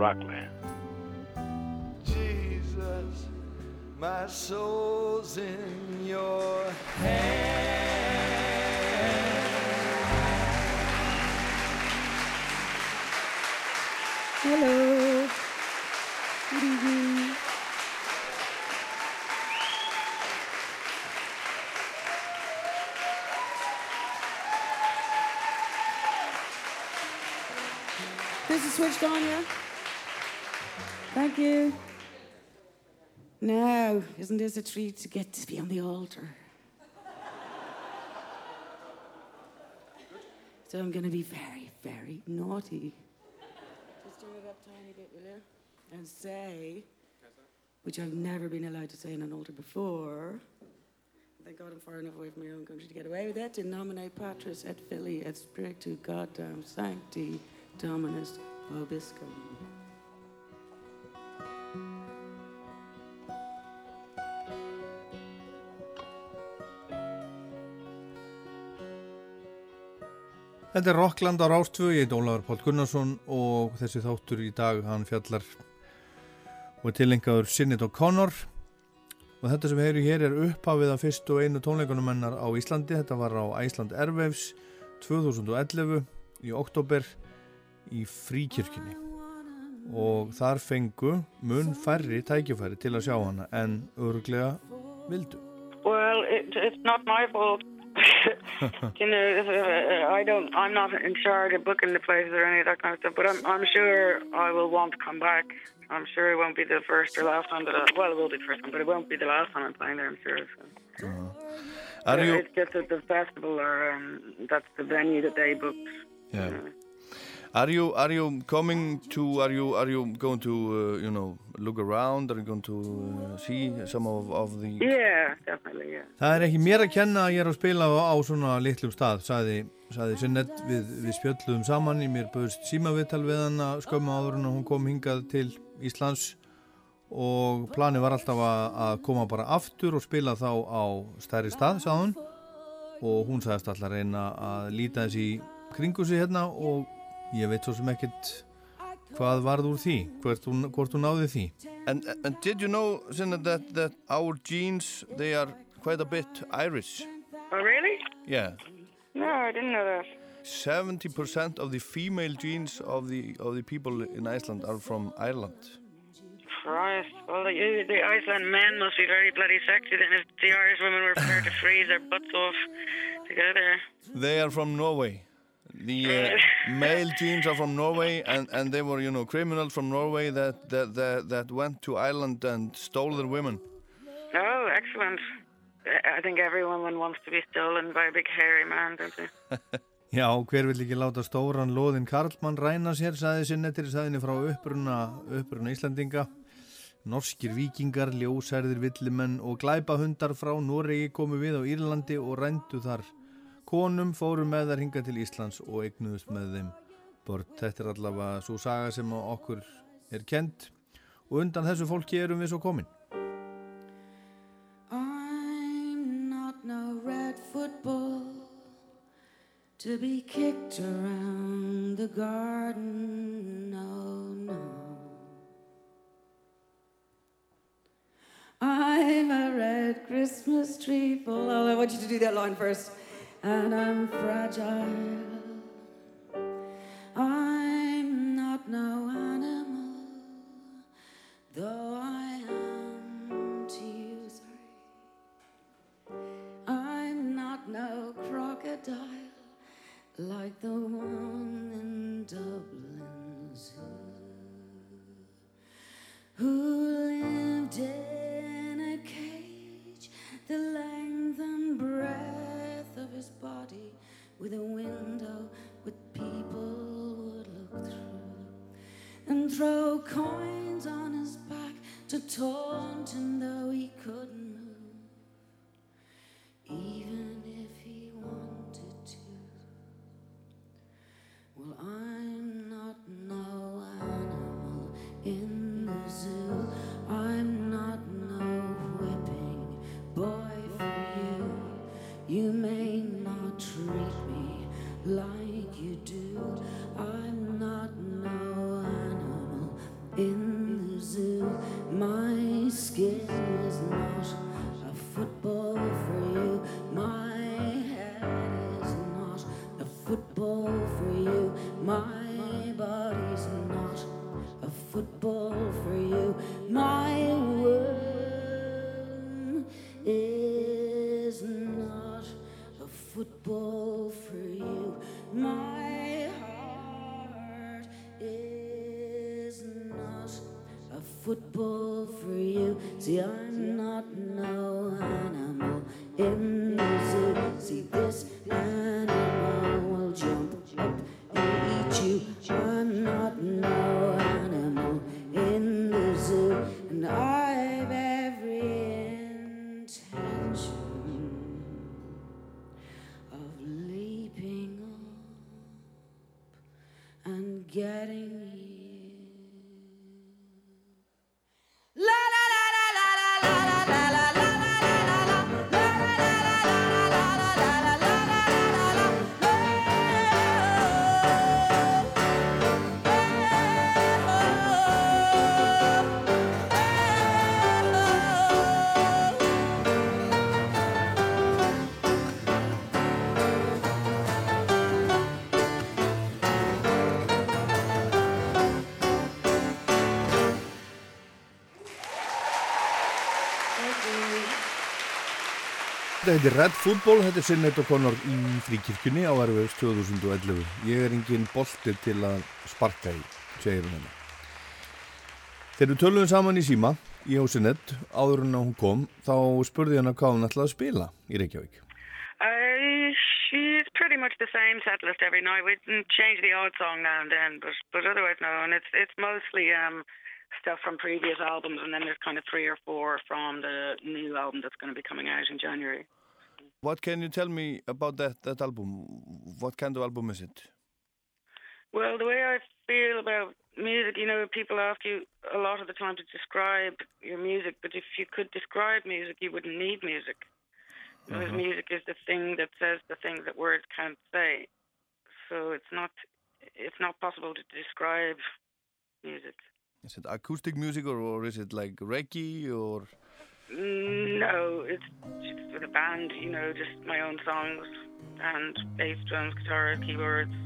Rockland. Jesus, my soul's in your Hello. Good evening. This is switched on, yeah? Thank you. Now, isn't this a treat to get to be on the altar? So I'm going to be very, very naughty. Just turn it up tiny bit, will you? And say, which I've never been allowed to say in an altar before. Thank God I'm far enough away from my own country to get away with that. In nomine Patris et Filii et Spiritu Goddam Sancti Dominus Vobiscum. Þetta er Rockland á Rástfjö, ég heit Ólafur Pál Gunnarsson og þessi þáttur í dag hann fjallar og tilengaður Sinnit og Connor og þetta sem heyri hér er upphafið af fyrst og einu tónleikunum hennar á Íslandi, þetta var á Æsland Airwaves 2011 í oktober í fríkirkjunni og þar fengu mun færri tækifæri til að sjá hana en örglega vildu. Well, it, it's not my fault. You know, uh, I don't. I'm not in charge of booking the places or any of that kind of stuff. But I'm, I'm sure I will want to come back. I'm sure it won't be the first or last time that. I, well, it will be the first time, but it won't be the last time I'm playing there. I'm sure. So. Are Yeah, you, It's just that the festival or um, that's the venue that they booked. yeah. you know. Are you are you coming to are you are you going to uh, you know look around are you going to uh, see some of, of the Yeah, definitely. Yeah. Það er ekki mér að kenna að ég er að spila á, á svona litlum stað sagði, sagði Sinnett við, við spjöldluðum saman í mér bauðst símaviðtal við hann að skömmu áður en hún kom hingað til Íslands og planið var alltaf að, að koma bara aftur og spila þá á stærri stað sagði hún og hún sagðist alltaf að reyna að líta þessi kringu sig hérna og ég veit svo sem ekkert hvað varð úr því, hvort hún, hvort hún náði því And, and did you know, Sinna, that, that our genes, they are quite a bit Irish? Oh, really? Yeah. No, I didn't know that. 70% of the female genes of the, of the people in Iceland are from Ireland. Christ. Well, the, the Iceland men must be very bloody sexy then if the Irish women were prepared to freeze their butts off together. They are from Norway. The uh, male genes are from Norway, and, and they were, you know, criminals from Norway that, that, that, that went to Ireland and stole their women. Oh, excellent. I- think every woman wants to be stolen by a big hairy man, don't they? Já, hver vill ekki láta stóran loðin Karlmann ræna sér, saði Sinnettir í saðinni frá uppruna, uppruna Íslandinga. Norskir vikingar, ljósærðir villimenn og glæpahundar frá Noregi komu við á Írlandi og rændu þar. Konum fóru með þær hinga til Íslands og eignuðust með þeim börn. Þetta er allavega svo saga sem okkur er kent og undan þessu fólki erum við svo komin. I'm not no red football to be kicked around the garden. No, no. I'm a red Christmas tree full. Oh, I want you to do that line first. And I'm fragile. I'm not no animal, though I am to you. Sorry. I'm not no crocodile like the one in Dublin Zoo who lived in a cage the throw coins on his back to taunt him though he couldn't Þetta heitir Red Football, þetta er Sinnett og Conor í fríkirkjunni á Erfjöfs 2011. Ég er engin bolti til að sparka í, segir hún henni. Þegar við töluðum saman í síma í Hósinnett, áður en hún kom, þá spurði hann hvað hún ætlaði að spila í Reykjavík. Uh, she's pretty much the same set list every night. We change the odd song now and then, but but otherwise no. And it's it's mostly um stuff from previous albums, and then there's kind of three or four from the new album that's going to be coming out in January. What can you tell me about that, that album? What kind of album is it? Well, the way I feel about music, you know, people ask you a lot of the time to describe your music, but if you could describe music, you wouldn't need music. Because Uh-huh. music is the thing that says the things that words can't say. So it's not it's not possible to describe music. Is it acoustic music or, or is it like reggae or No, it's just with a band, you know, just my own songs and bass, drums, guitar, keyboards.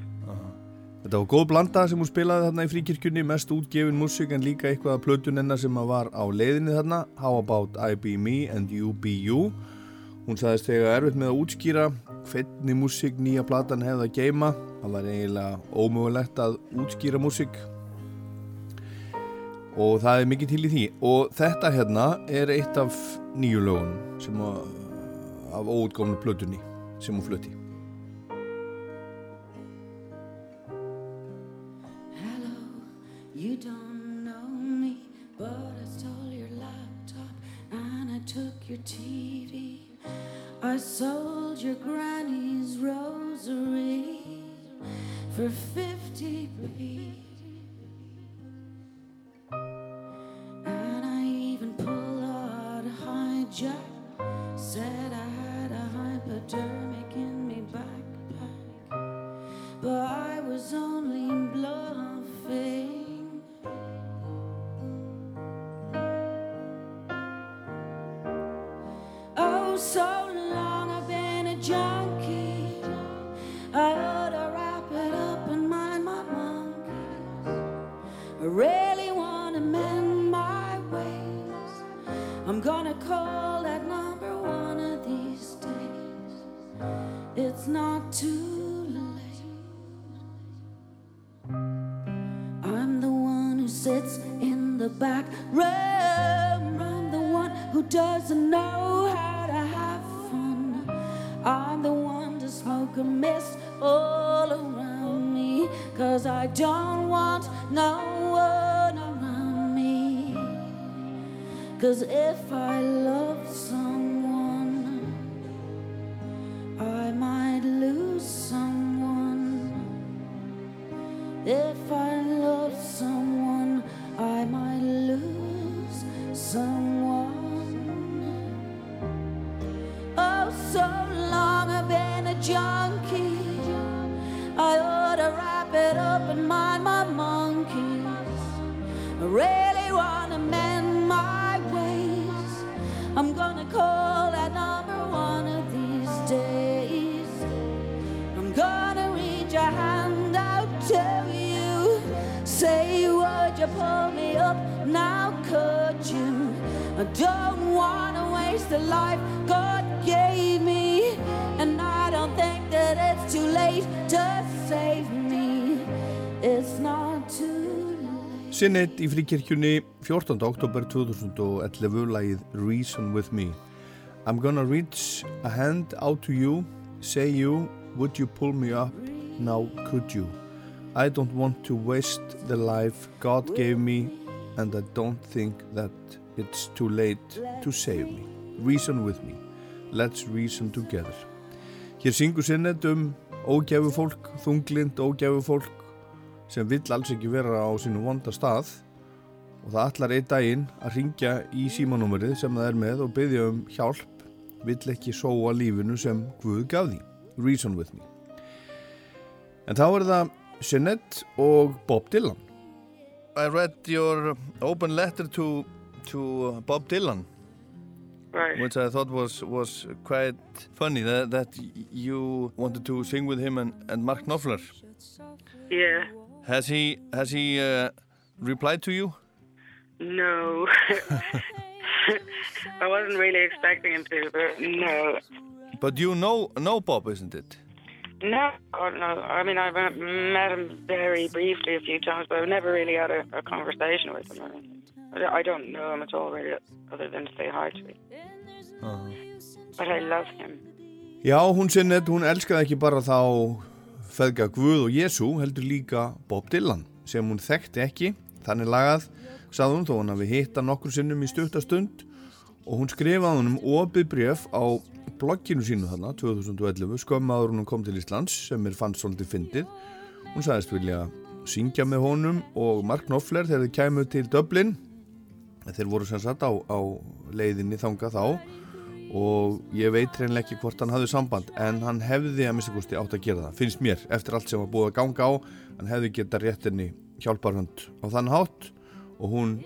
Þetta var góð blanda sem hún spilaði þarna í fríkirkjunni, mest útgefin músík en líka eitthvað af plötun hennar sem var á leiðinni þarna, How About I Be Me and You Be You. Hún sagðist þegar erfitt með að útskýra hvernig músík nýja platan hefði að geima. Það var eiginlega ómögulegt að útskýra músík og það er mikið til í því. Og þetta hérna er eitt af nýju lögunum sem að, af óutgófnu plötunni sem hún flutti. Hello, you don't know me, but I stole your laptop and I took your TV. I sold your granny's rosary for 50p. Don't want no one around me. Cause if I Sinnett í fríkirkjunni 14. oktober 2011 lagið Reason With Me I'm gonna reach a hand out to you Say you, would you pull me up? Now could you? I don't want to waste the life God gave me And I don't think that it's too late to save me Reason with me Let's reason together Hér syngur Sinnett um ógæfu fólk, þunglind ógæfu fólk sem vill alls ekki vera á sínu vonda stað. Og það allar einn daginn að ringja í símanúmerið sem það er með og byggja um hjálp. Vill ekki sóa lífinu sem Guð gaf því. Reason with me. En þá er það Jeanette og Bob Dylan. I read your open letter to to Bob Dylan. Right. which I thought was was quite funny that, that you wanted to sing with him and, and Mark Knopfler. Yeah. Has he has he uh, replied to you No. I wasn't really expecting him to, but no. But you know, know Bob, isn't it? No, God, no. I mean, I've uh, met him very briefly a few times, but I've never really had a, a conversation with him. or anything. I I don't know him at all, really, other than to say hi to me. But I love him. Já, hún sinnet, hún elskaði ekki bara þá feðga Guð og Jésu, heldur líka Bob Dylan, sem hún þekkti ekki, þannig lagað, sagði hún þó hann hafi hitta nokkur sinnum í stuttastund og hún skrifaði hann um opið bref á blogginu sínu þarna, 2011, skömmaður hún kom til Íslands, sem er fannst svolítið fyndið. Hún sagðist vilja syngja með honum og Mark Knopfler þegar þið kæmu til Dublin, þeir voru sem sagt á, á leiðinni þanga þá og ég veit reynilega ekki hvort hann hafði samband en hann hefði að mista kosti átt að gera það finnst mér, eftir allt sem var búið að ganga á. Hann hefði geta réttinni hjálparhund á þann hátt og hún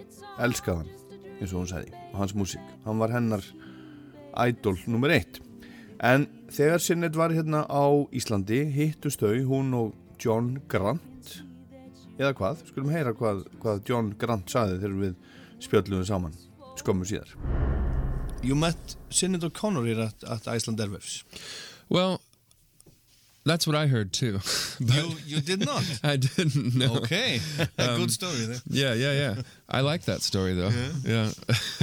elskaði hann eins og hún sagði og hans músík, hann var hennar idol nummer eitt. En þegar Sinnet var hérna á Íslandi hittust þau, hún og John Grant. Eða hvað, skulum heyra hvað, hvað John Grant sagði þegar við spjöldluðum saman skömmu síðar You met Sinead O'Connor here at, at Iceland Airwaves. Well, that's what I heard too. But You, you did not? I didn't know. Okay. Um, Good story there. Yeah, yeah, yeah. I like that story though. Yeah.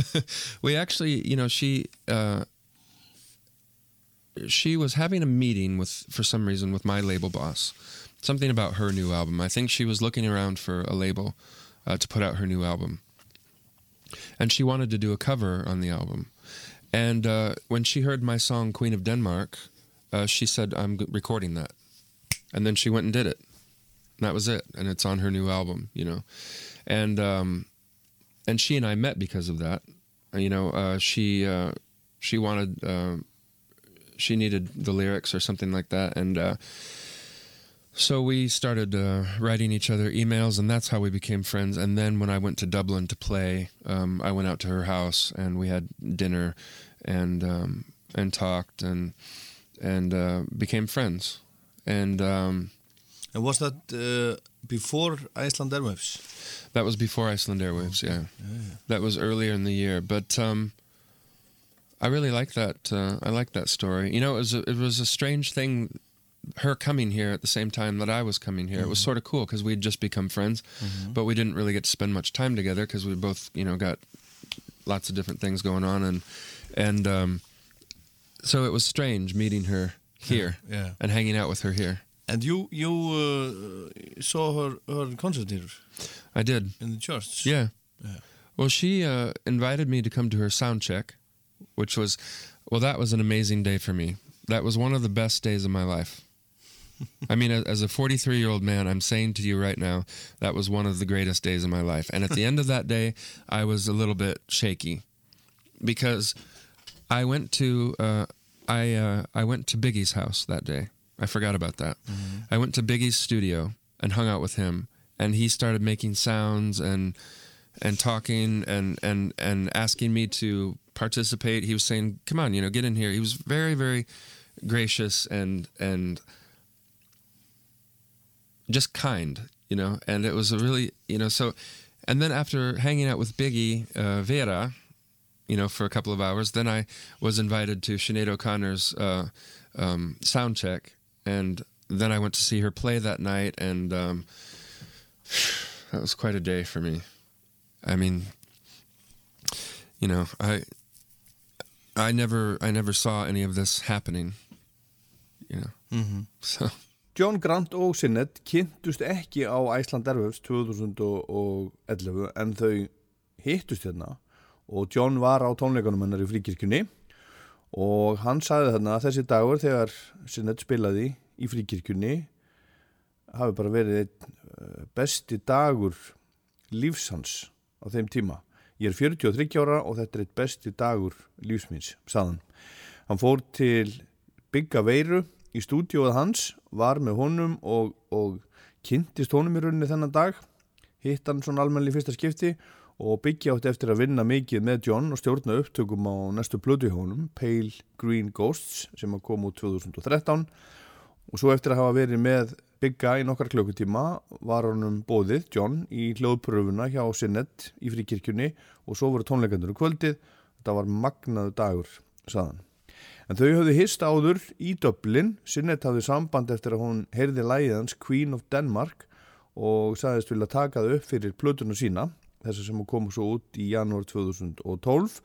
we actually, you know, she uh, she was having a meeting with for some reason with my label boss. Something about her new album. I think she was looking around for a label uh, to put out her new album. And she wanted to do a cover on the album. And uh, when she heard my song Queen of Denmark, uh, she said, I'm recording that. And then she went and did it. And that was it. And it's on her new album, you know. And um, and she and I met because of that. Uh, You know, uh, she uh, she wanted uh, she needed the lyrics or something like that, and so we started uh, writing each other emails, and that's how we became friends. And then when I went to Dublin to play, um, I went out to her house and we had dinner, and um, and talked and and uh, became friends. And um, And was that uh, before Iceland Airwaves? That was before Iceland Airwaves, yeah. That was earlier in the year, but um, I really like that. Uh, I like that story. You know, it was a, it was a strange thing, her coming here at the same time that I was coming here. It was Mhm. sort of cool because we'd just become friends, Mhm. but we didn't really get to spend much time together because we both, you know, got lots of different things going on, and and um, so it was strange meeting her here yeah. and hanging out with her here. And you you uh, saw her her concert here I did. in the church. Yeah. Yeah. Well, she uh, invited me to come to her sound check, which was, well, that was an amazing day for me. That was one of the best days of my life. I mean, as a 43 year old man, I'm saying to you right now, that was one of the greatest days of my life. And at the end of that day, I was a little bit shaky because I went to uh, I uh, I went to Biggie's house that day. I forgot about that. I went to Biggie's studio and hung out with him, and he started making sounds and and talking and and and asking me to participate. He was saying, "Come on, you know, get in here." He was very very gracious and and just kind, you know. And it was a really, you know, so. And then after hanging out with Biggie uh, Vera, you know, for a couple of hours, then I was invited to Sinead O'Connor's uh, um, sound check, and then I went to see her play that night, and um, that was quite a day for me. I mean, you know, I I never I never saw any of this happening. You know, Mhm. so John Grant og Sinnet kynntust ekki á Iceland Airwaves 2011 en þau hittust hérna og John var á tónleikunum hennar í fríkirkjunni og hann sagði þarna að þessi dagur þegar Sinnet spilaði í fríkirkjunni hafi bara verið eh, besti dagur lífsans á þeim tíma. Ég er 43 ára og þetta er eitt besti dagur lífsmins, sagðan. Hann fór til Bygga Veiru í stúdíóið hans, var með honum og, og kynntist honum í rauninni þennan dag, hitt hann svona almennilega í fyrsta skipti og byggja átt eftir að vinna mikið með John og stjórna upptökum á næstu blödu hjá honum, Pale Green Ghosts sem að koma út 2013 og svo eftir að hafa verið með Bygga í nokkar klukkutíma var honum bóðið, John, í hljóðpröfuna hjá Sinnet í fríkirkjunni og svo voru tónleikandur um kvöldið. Þetta var magnaðu dagur, saðan. En þau höfðu hist áður í Dublin, Sinnet hafði samband eftir að hún heyrði lægið hans Queen of Denmark og sagðist vilja taka það upp fyrir plötuna sína, þess sem kom svo út í janúar 2012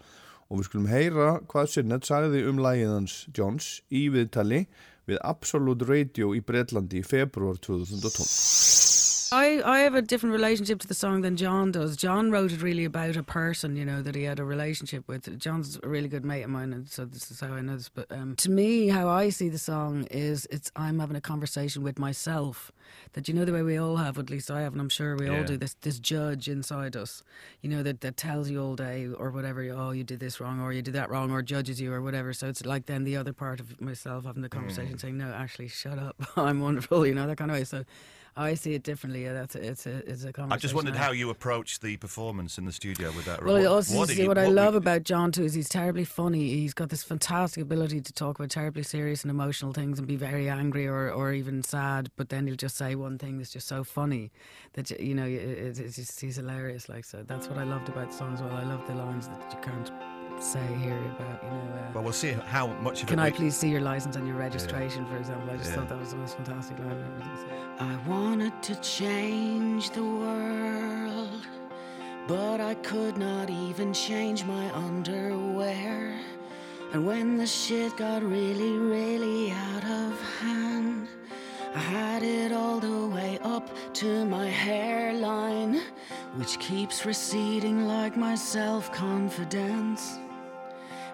og við skulum heyra hvað Sinnet sagði um lægið hans Jones í viðtali við Absolute Radio í Breitlandi í februar 2012. I, I have a different relationship to the song than John does. John wrote it really about a person, you know, that he had a relationship with. John's a really good mate of mine, and so this is how I know this. But um, to me, how I see the song is it's I'm having a conversation with myself. That you know the way we all have, at least I have, and I'm sure we all do. This this judge inside us, you know, that that tells you all day or whatever. Oh, you did this wrong, or you did that wrong, or judges you, or whatever. So it's like then the other part of myself having the conversation, saying, "No, actually, shut up. I'm wonderful," you know, that kind of way. So. Oh, I see it differently. Yeah, that's a, it's a it's a conversation. I just wondered how you approached the performance in the studio with that. well, what, also what see, you- what I love we- about John too is he's terribly funny. He's got this fantastic ability to talk about terribly serious and emotional things and be very angry or, or even sad. But then he'll just say one thing that's just so funny that you know it, it's, it's just, he's hilarious. Like so, that's what I loved about the song as well. I love the lines that you can't say here about you know. Uh, Well, we'll see how much of can it. I we- please see your license and your registration, for example? I just Yeah. thought that was the most fantastic line. and everything. So- I wanted to change the world, but I could not even change my underwear. And when the shit got really, really out of hand, I had it all the way up to my hairline, which keeps receding like my self confidence.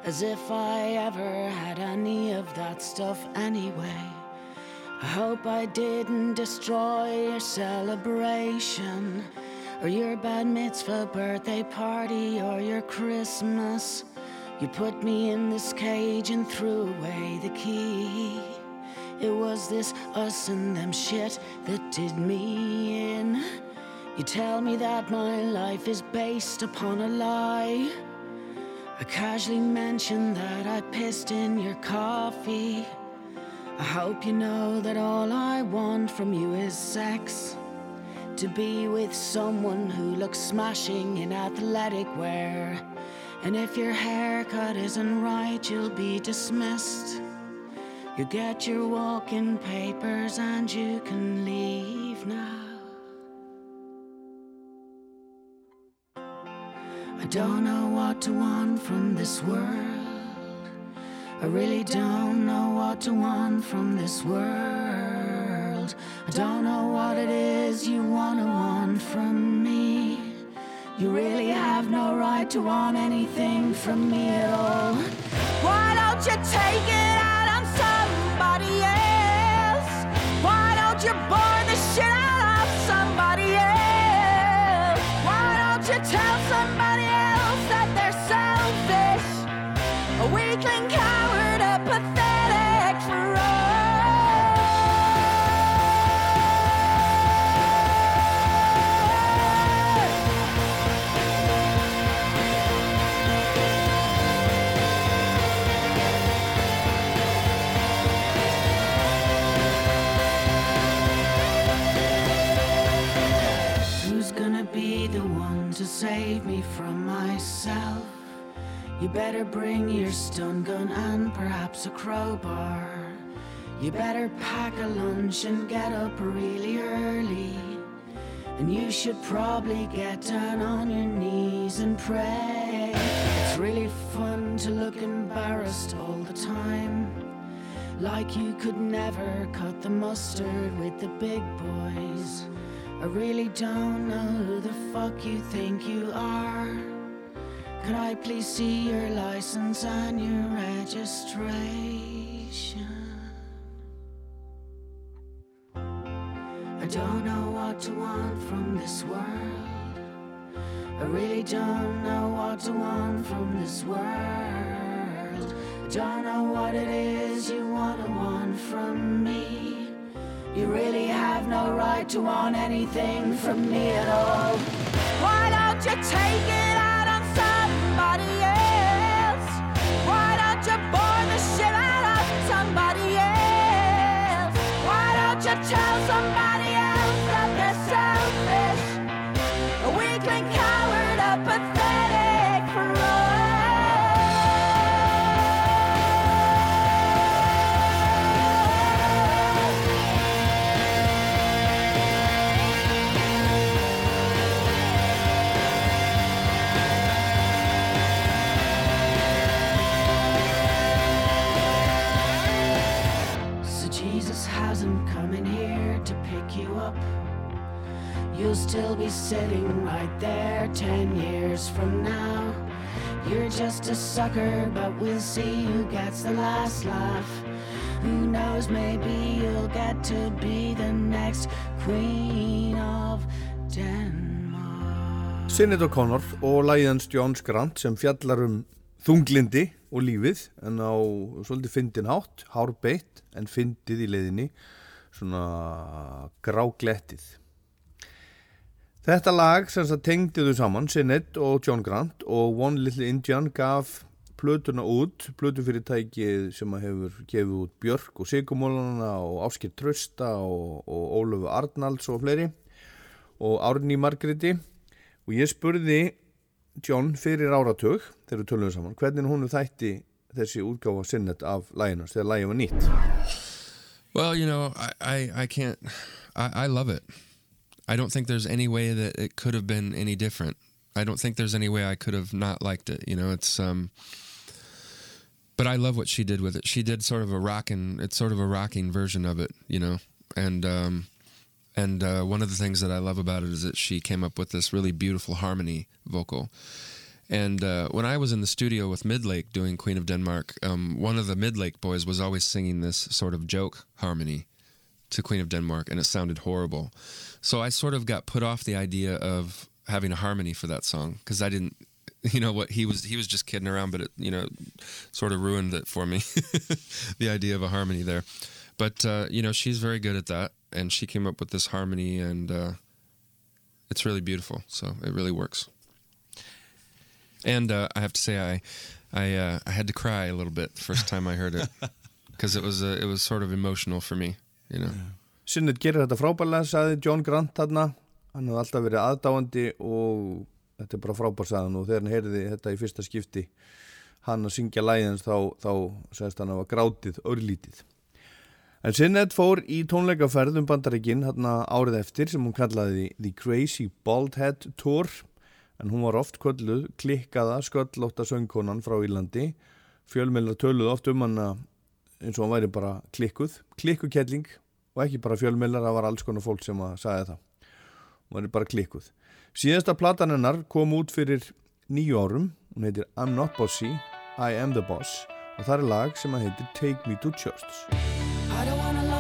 As if I ever had any of that stuff anyway. I hope I didn't destroy your celebration, or your bad mitzvah birthday party, or your Christmas. You put me in this cage and threw away the key. It was this us and them shit that did me in. You tell me that my life is based upon a lie. I casually mentioned that I pissed in your coffee. I hope you know that all I want from you is sex. To be with someone who looks smashing in athletic wear. And if your haircut isn't right, you'll be dismissed. You get your walking papers and you can leave now. I don't know what to want from this world. I really don't know what to want from this world. I don't know what it is you want to want from me. You really have no right to want anything from me at all. Why don't you take it out on somebody else? Why don't you save me from myself? You better bring your stun gun and perhaps a crowbar. You better pack a lunch and get up really early. And you should probably get down on your knees and pray. It's really fun to look embarrassed all the time. Like you could never cut the mustard with the big boys. I really don't know who the fuck you think you are. Could I please see your license and your registration? I don't know what to want from this world. I really don't know what to want from this world. I don't know what it is you want to want from me. You really have no right to want anything from me at all. Why don't you take it out on somebody else? You'll still be sitting right there ten years from now. You're just a sucker, but we'll see who gets the last laugh. Who knows, maybe you'll get to be the next queen of Denmark. Sinead O'Connor og lægjans Johns Grant sem fjallar um þunglindi og lífið en á svolítið fyndin hátt, hárbeitt en fyndið í leiðinni svona gráglettið. Þetta lag sem það tengdi þau saman, Sinead og John Grant og One Little Indian gaf plötuna út, plötufyrirtækið sem hefur gefið út Björk og Sigurmólana og Áskir Trösta og, og Ólöfu Arnalds og fleiri og Árni Margreti og ég spurði John fyrir áratug þegar við töluðum saman hvernig hún þætti þessi útgáfa sinnet af læginast þegar lægi var nýtt Well, you know, I, I, I can't, I, I love it. I don't think there's any way that it could have been any different. I don't think there's any way I could have not liked it. You know, it's, um, but I love what she did with it. She did sort of a rocking, it's sort of a rocking version of it, you know, and, um, and uh, one of the things that I love about it is that she came up with this really beautiful harmony vocal. And uh, when I was in the studio with Midlake doing Queen of Denmark, um, one of the Midlake boys was always singing this sort of joke harmony to Queen of Denmark, and it sounded horrible. So I sort of got put off the idea of having a harmony for that song because I didn't, you know, what he was he was just kidding around, but it you know sort of ruined it for me, the idea of a harmony there. But uh, you know, she's very good at that, and she came up with this harmony, and uh, it's really beautiful. So it really works. And uh, I have to say, I I uh, I had to cry a little bit the first time I heard it because it was uh, it was sort of emotional for me, you know. Sinnet gerir þetta frábærlega, saði John Grant þarna. Hann hefði alltaf verið aðdáandi og þetta er bara frábær saðan og þegar hann heyrði þetta í fyrsta skipti hann að syngja læðins þá, þá segist hann að var grátið örlítið. En Sinnet fór í tónleikaferð um bandaríkinn hérna árið eftir sem hún kallaði The Crazy Baldhead Tour. En hún var oft kölluð klikkaða sköllótta söngkonan frá Írlandi. Fjölmeilar töluð oft um hana eins og hann væri bara klikkuð. Klikkukelling og ekki bara fjölmeilar það var alls konar fólk sem að sagði það. Hún væri bara klikkuð. Síðasta platan hennar kom út fyrir nýju árum. Hún heitir I'm Not Bossy, I Am The Boss. Og það er lag sem að heitir Take Me To Church I don't wanna love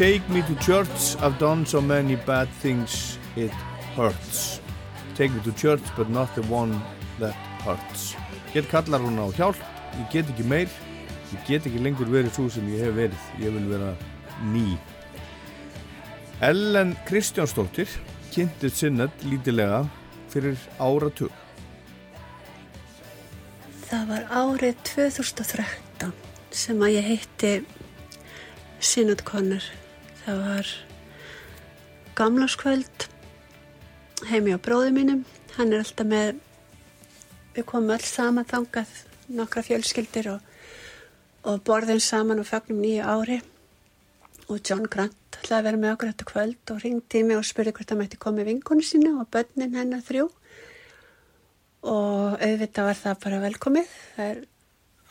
Take me to church, I've done so many bad things, it hurts. Take me to church, but not the one that hurts. Get kallar hún á hjálp, ég get ekki meir, ég get ekki lengur verið svo sem ég hef verið, ég vil vera ný. Ellen Kristjánsdóttir, kynntið sinnet lítilega fyrir áratug. Það var árið 2013 sem að ég heitti Connor. Það var gamlarskvöld heimi á bróðu mínum. Hann er alltaf með, við komum öll saman þangað, nokkra fjölskyldir og, og borðum saman og fagnum nýju ári. Og John Grant ætlaði að vera með okkur þetta kvöld og ringdi í mig og spurði hvort það mætti koma vinkonu sína og börnin hennar þrjú. Og auðvitað var það bara velkomið. Það er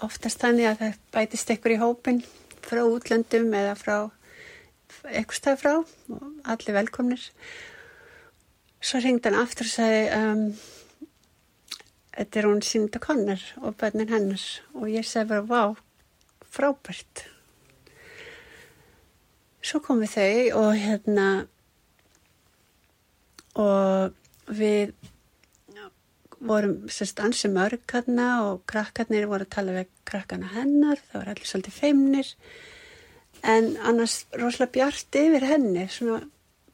oftast þannig að það bætist ykkur í hópin frá útlöndum eða frá eitthvað stað frá og allir velkomnir. Svo ringdi hann aftur og sagði um, þetta er hún Sýnda Conner og bönnin hennar og ég sagði bara vá, frábært. Svo komum við þau og hérna og við vorum sérst ansi mörg hérna og krakkarnir voru að tala við krakkana hennar, það var allir svolítið feimnir en annars rosalega bjart yfir henni svona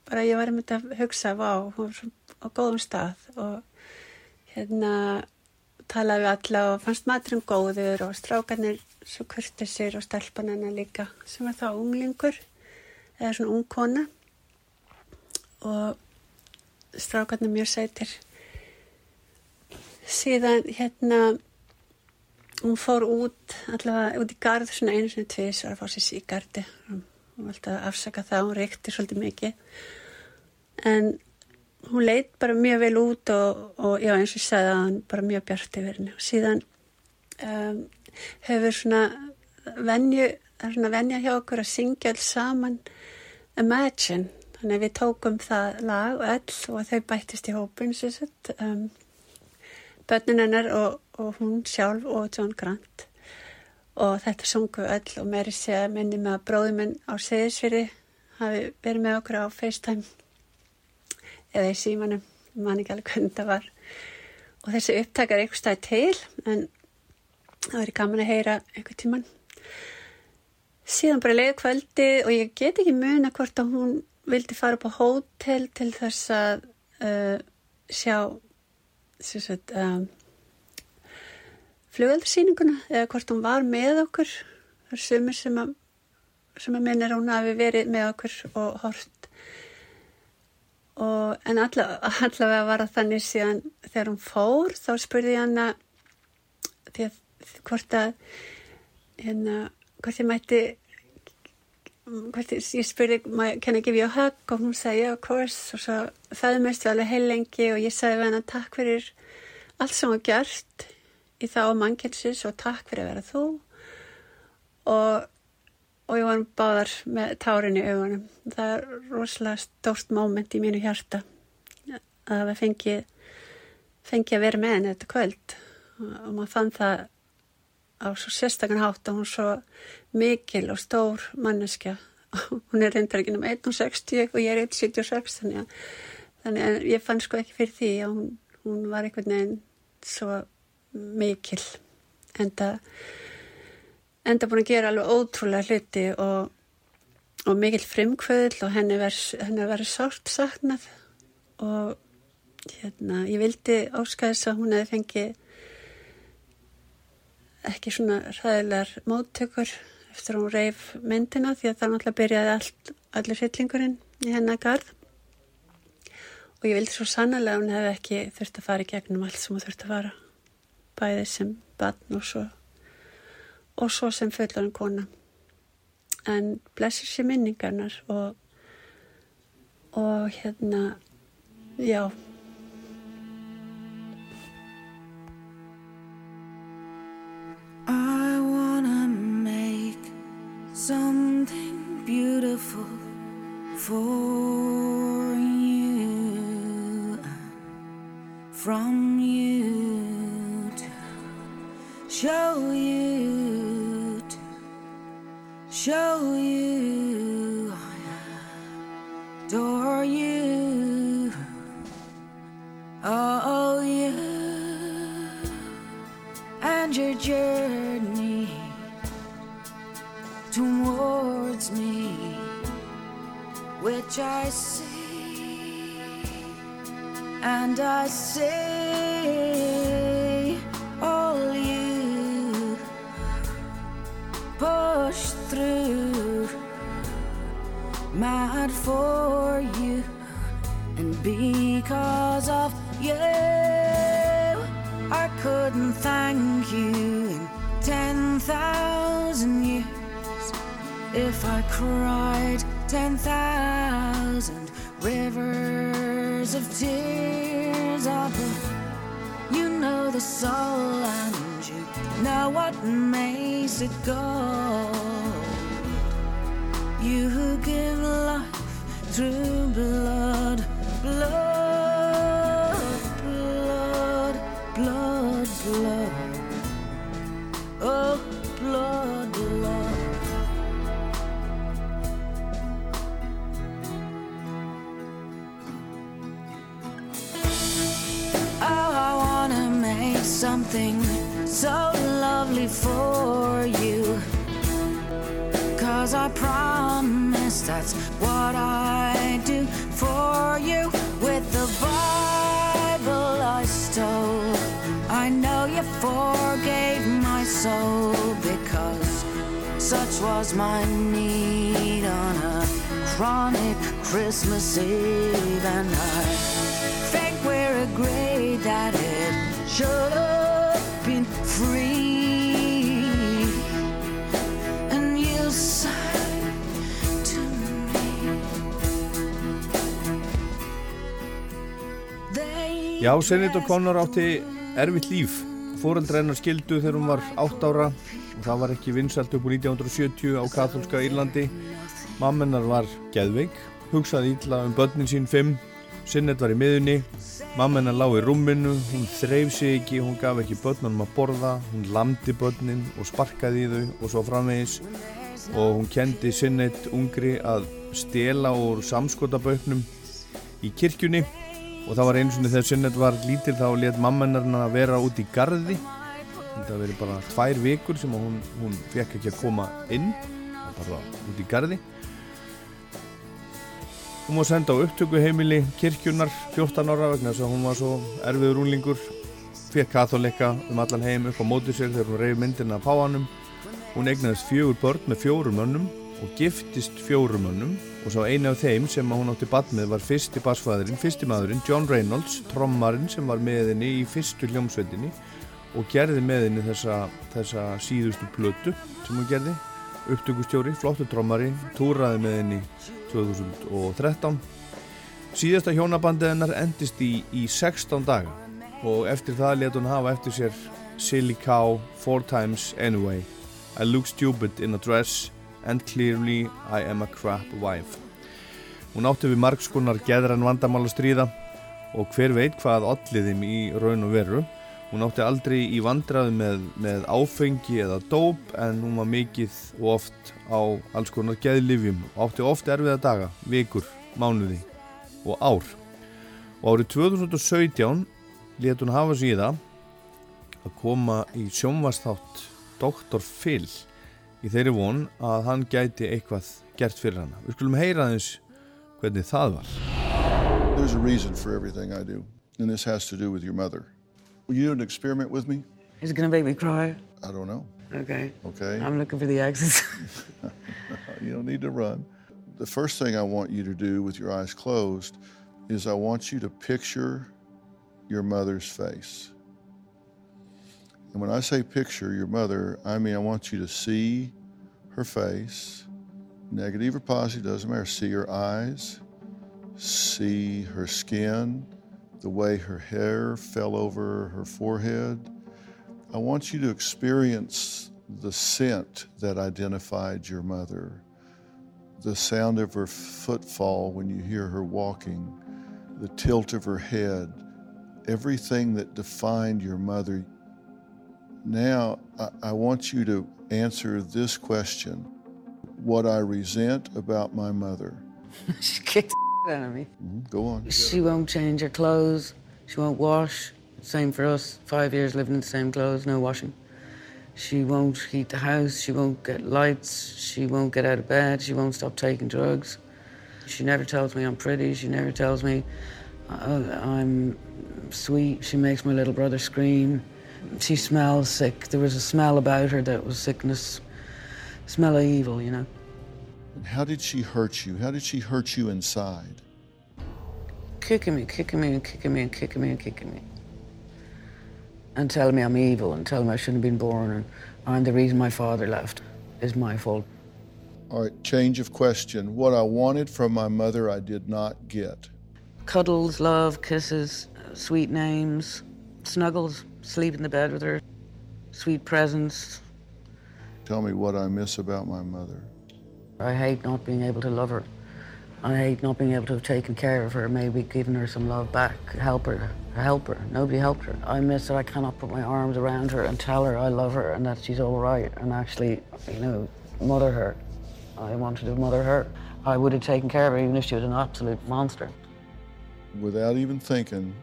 bara ég var einmitt að hugsa svona á góðum stað. Og hérna talaði við alla og fannst maturum góður og strákarnir svo kurtisir og stelpanana líka sem var þá unglingur eða svona ung kona. Og strákarnir mjög sætir. Síðan hérna hún fór út allavega út í garð svona einu svona tvís var að fá sér síkardi hún vildi að afsaka það, hún reykti svolítið mikið. En hún leitt bara mjög vel út og, og já eins og ég sagði að hann bara mjög bjart yfir henni. Og síðan um, hefur svona venju, það er svona venja hjá okkur að syngja alls saman. Imagine, þannig að við tókum það lag og öll og þau bættist í hópin svo sett um, börnin hennar og, og hún sjálf og John Grant. Og þetta sungu öll og mér er sér að minni með að bróðum minn á Seyðisfyrir hafi verið með okkur á FaceTime. Eða í símanum, mann ekki alveg hvernig það var. Og þessi upptakar eitthvað stæði til en það verið gaman að heyra einhver tíman síðan bara leið kvöldi og ég get ekki muna hvort að hún vildi fara upp á hótel til þess að uh, sjá sagt, um, flugöldarsýninguna eða hvort hún var með okkur. Það er sumir sem að sem að minnir hún hafi verið með okkur og hort. Og en allavega, allavega var það þannig síðan þegar hún fór þá spurði ég því að hvort að hérna, hvort ég mætti ég, spurði can I give you a hug? Og hún sagði yeah of course. Og svo fæðumist við alveg heil lengi og ég sagði við hana takk fyrir allt sem var gert í þá mannkjölsis og takk fyrir að vera þú. Og og ég var báðar með tárin í augunum. Það er rosalega stórt móment í mínu hjarta að við fengi, fengi að vera með henni þetta kvöld. Og maður fann það á svo sérstakann hátt og hún svo mikil og stór manneskja. Hún er reyndar ekki um 1.60 og ég er 1.76 þannig að, þannig að ég fann sko ekki fyrir því að hún, hún var einhvern veginn svo mikil en það enda búin að gera alveg ótrúlega hluti og, og mikil frimkvöðl og henni verið sárt saknað og hérna, ég vildi áska þess að hún hefði fengið ekki svona ræðilegar móttökur eftir að hún reif myndina því að það náttúrulega byrjaði allt, allir hryllingurinn í hennar garð. Og ég vildi svo sannlega að hún hefði ekki þurft að fara í gegnum allt sem hún þurft að fara bæðið sem batn og svo og svo sem fullan kona. En blessir sér minningarnar og og hérna já for thank you in 10,000 years if I cried 10,000 rivers of tears. Oh, but you know the soul and you know what makes it go. You who give life through blood, blood, something so lovely for you. Cause I promise that's what I do for you. With the Bible I stole, I know you forgave my soul because such was my need on a chronic Christmas Eve. And I think we're agreed that it should have Já, Senit O'Connor átti erfitt líf. Fóreldra hennar skildu þegar hún var 8 ára og það var ekki vinsalt upp úr 1970 á katholska Írlandi. Mammennar var geðveik, hugsaði ítla um börnin sín 5. Sinnet var í miðunni, mammennar lág í rúminu, hún þreif sig ekki, hún gaf ekki börnunum að borða, hún lamdi börnin og sparkaði í þau og svo framvegis og hún kendi Sinnet ungri að stela úr samskotaböknum í kirkjunni og það var einu sinni þegar Sinnet var lítil þá let mammenarna vera út í gardi þetta verið bara tvær vikur sem hún, hún fekk ekki að koma inn. Bara út í gardi hún var senda á upptökuheimili kirkjunar 14 ára vegna þess að hún var svo erfiður úlingur fekk katholikka um allan heim upp á móti sér þegar hún reyf myndina af páanum hún egnaðist fjögur börn með fjórum mönnum og giftist fjórum mönnum og sá eini af þeim sem hún átti bad með var fyrsti basfæðurinn, fyrsti maðurinn John Reynolds, trommarinn sem var með henni í fyrstu hljómsveitinni og gerði með henni þessa, þessa síðustu plötu sem hún gerði. Upptökustjóri, flottu trommari túraði með henni 2013 síðasta hjónabandið hennar endist í, í 16 daga og eftir það let hún hafa eftir sér Silly Cow, Four Times Anyway. I look stupid in a dress and clearly I am a crap wife. Hún átti við margskonar geðran vandamál að stríða og hver veit hvað alliðim í raun og veru. Hún átti aldrei í vandraðu með, með áfengi eða dóp en hún var mikið og oft á alls konar geðlifjum og átti oft erfiða daga, vikur, mánuði og ár. Og árið 2017 let hún hafa síða að koma í sjónvastátt Dr. Phil í þeirri von að hann gæti eitthvað gert fyrir hana. Við skulum heyra aðeins hvernig það var. There's a reason for everything I do, and this has to do with your mother. Will you do an experiment with me? Is it gonna make me cry? I don't know. Okay. Okay. I'm looking for the exits. you don't need to run. The first thing I want you to do with your eyes closed is I want you to picture your mother's face. And when I say picture your mother, I mean I want you to see her face, negative or positive, doesn't matter. See her eyes, see her skin, the way her hair fell over her forehead. I want you to experience the scent that identified your mother, the sound of her footfall when you hear her walking, the tilt of her head, everything that defined your mother. Now, I, I want you to answer this question What I resent about my mother. she kicked the out of me. Mhm, Go on. She won't change her clothes. She won't wash. Same for us. Five years living in the same clothes, no washing. She won't heat the house. She won't get lights. She won't get out of bed. She won't stop taking drugs. She never tells me I'm pretty. She never tells me Uh, I'm sweet. She makes my little brother scream. She smells sick. There was a smell about her that was sickness, smell of evil, you know. And how did she hurt you? How did she hurt you inside? Kicking me, kicking me, and kicking me, and kicking me, and kicking me. And telling me I'm evil, and telling me I shouldn't have been born, and I'm the reason my father left. It's my fault. All right, change of question. What I wanted from my mother, I did not get. Cuddles, love, kisses, sweet names, snuggles, sleep in the bed with her, sweet presence. Tell me what I miss about my mother. I hate not being able to love her. I hate not being able to have taken care of her, maybe given her some love back, help her, help her. Nobody helped her. I miss that I cannot put my arms around her and tell her I love her and that she's all right and actually, you know, mother her. I wanted to mother her. I would have taken care of her even if she was an absolute monster. Without even thinking,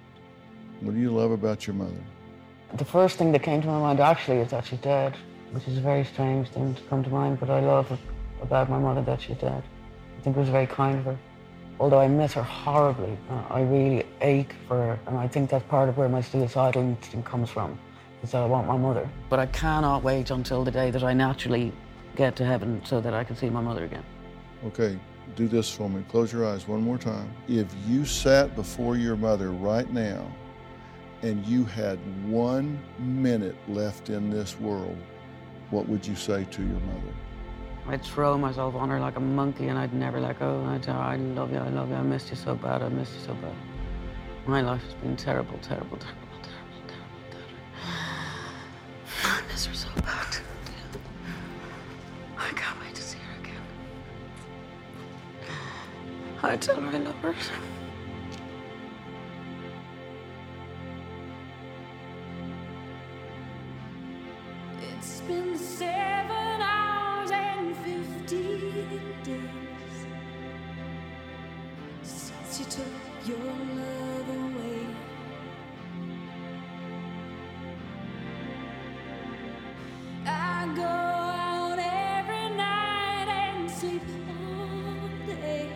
what do you love about your mother? The first thing that came to my mind actually is that she's dead, which is a very strange thing to come to mind, but I love about my mother that she's dead. I think it was very kind of her. Although I miss her horribly, uh, I really ache for her, and I think that's part of where my suicidal instinct comes from, is that I want my mother. But I cannot wait until the day that I naturally get to heaven so that I can see my mother again. Okay, do this for me. Close your eyes one more time. If you sat before your mother right now and you had one minute left in this world, what would you say to your mother? I'd throw myself on her like a monkey and I'd never let go. I'd tell her, I love you, I love you, I missed you so bad, I missed you so bad. My life has been terrible, terrible, terrible, terrible, terrible, terrible. I miss her so bad. I can't wait to see her again. I tell her I love her. It's been seven hours and fifteen days since you took your love away. I go out every night and sleep all day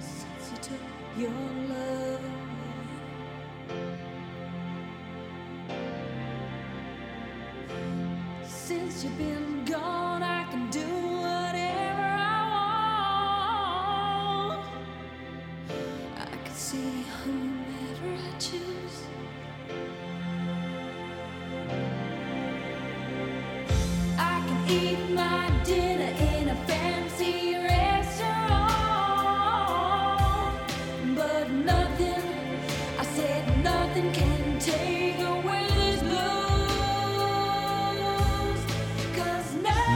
since you took your You've been gone?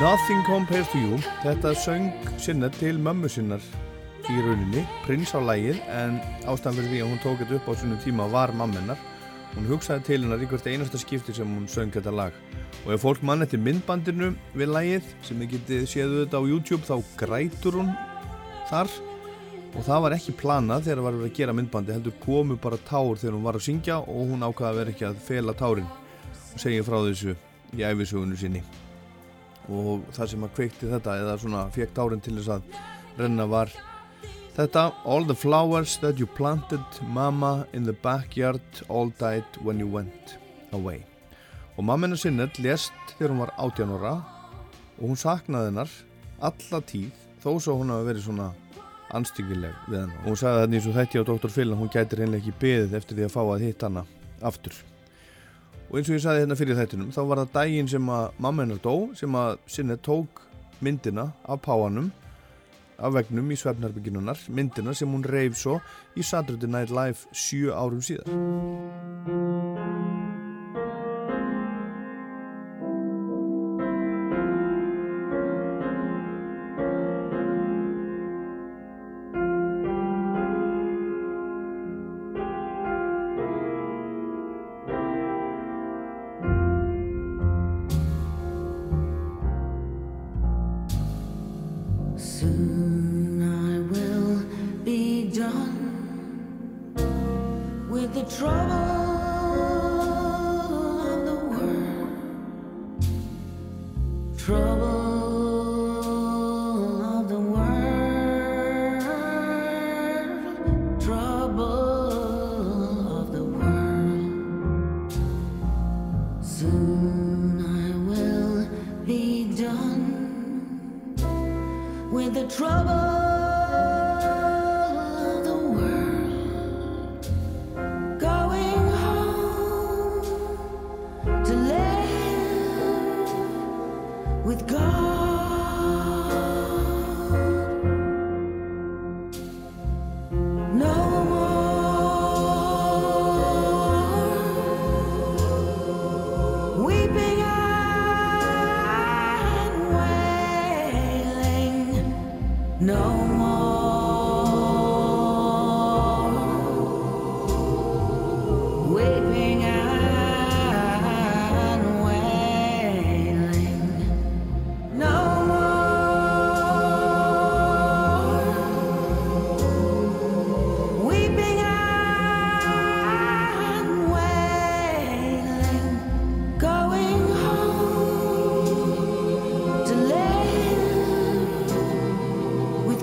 Nothing Compares to You. Þetta söng sinna til mömmu sinnar. Í rauninni, prins á lægið en ástæðan fyrir því að hún tók þetta upp á svonum tíma var mammennar hún hugsaði til hennar í hvert einasta skipti sem hún söng þetta lag. Og ef fólk mann eftir myndbandinu við lægið sem þið getið séðu þetta á YouTube þá grætur hún þar. Og það var ekki planað þegar það var verið að gera myndbandi heldur komu bara tár þegar hún var að syngja og hún ákvaði að vera ekki að fela tárin. Og segja frá þessu í æfisögunu sinni og það sem að kveikti þetta eða svona fekk tárin til þess að renna var þetta All the flowers that you planted mama in the backyard all died when you went away og mamma hennar Sinnett lést þegar hún var 18 ára og hún saknaði hennar alla tíð þó svo hún hafi verið svona anstíkileg við hennar og hún sagði þannig eins og þetta á Dr. Phil að hún gæti reynlega ekki beðið eftir því að fá að hitta hana aftur og eins og ég sagði hérna fyrir þættinum þá var það daginn sem að mamma hennar dó sem að Sinnett tók myndina af páanum af vegnum í svefnarbygginunar myndina sem hún reif svo í Saturday Night Live sjö árum síðar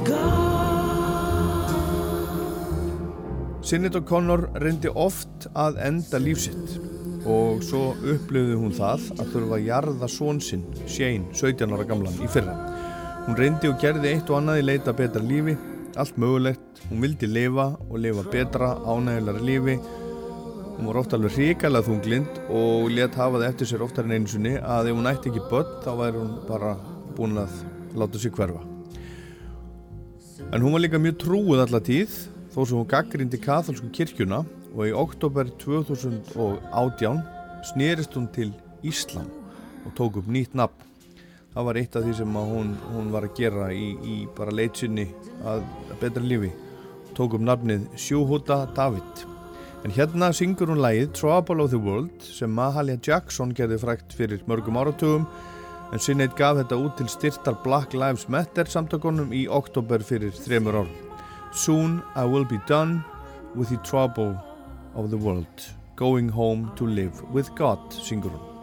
God. Sinead O'Connor reyndi oft að enda lífsitt og svo upplifði hún það að þurfa að jarða són sinn, Shane, 17 ára gamlan, í fyrra. Hún reyndi og gerði eitt og annað í leita betra lífi, allt mögulegt, hún vildi lifa og lifa betra, ánægilega lífi. Hún var oft alveg hrikalega þunglind og let hafa það eftir sér oftar en einu sinni að ef hún ætti ekki börn þá væri hún bara búin að láta sig hverfa. En hún var líka mjög trúið alla tíð þó sem hún gaggrindi katholsku kirkjuna og í oktober 2018 snerist hún til Íslam og tók upp nýtt nafn. Það var eitt af því sem hún, hún var að gera í, í bara leitsinni að, að betra lífi. Tók upp nafnið Sjuhuta David. En hérna syngur hún lagið Trouble of the World sem Mahalia Jackson gerði frækt fyrir mörgum áratugum en Sinead gaf þetta út til styrtar Black Lives Matter samtakonum í oktober fyrir þremur árum. Soon I will be done with the trouble of the world Going home to live with God syngur hún.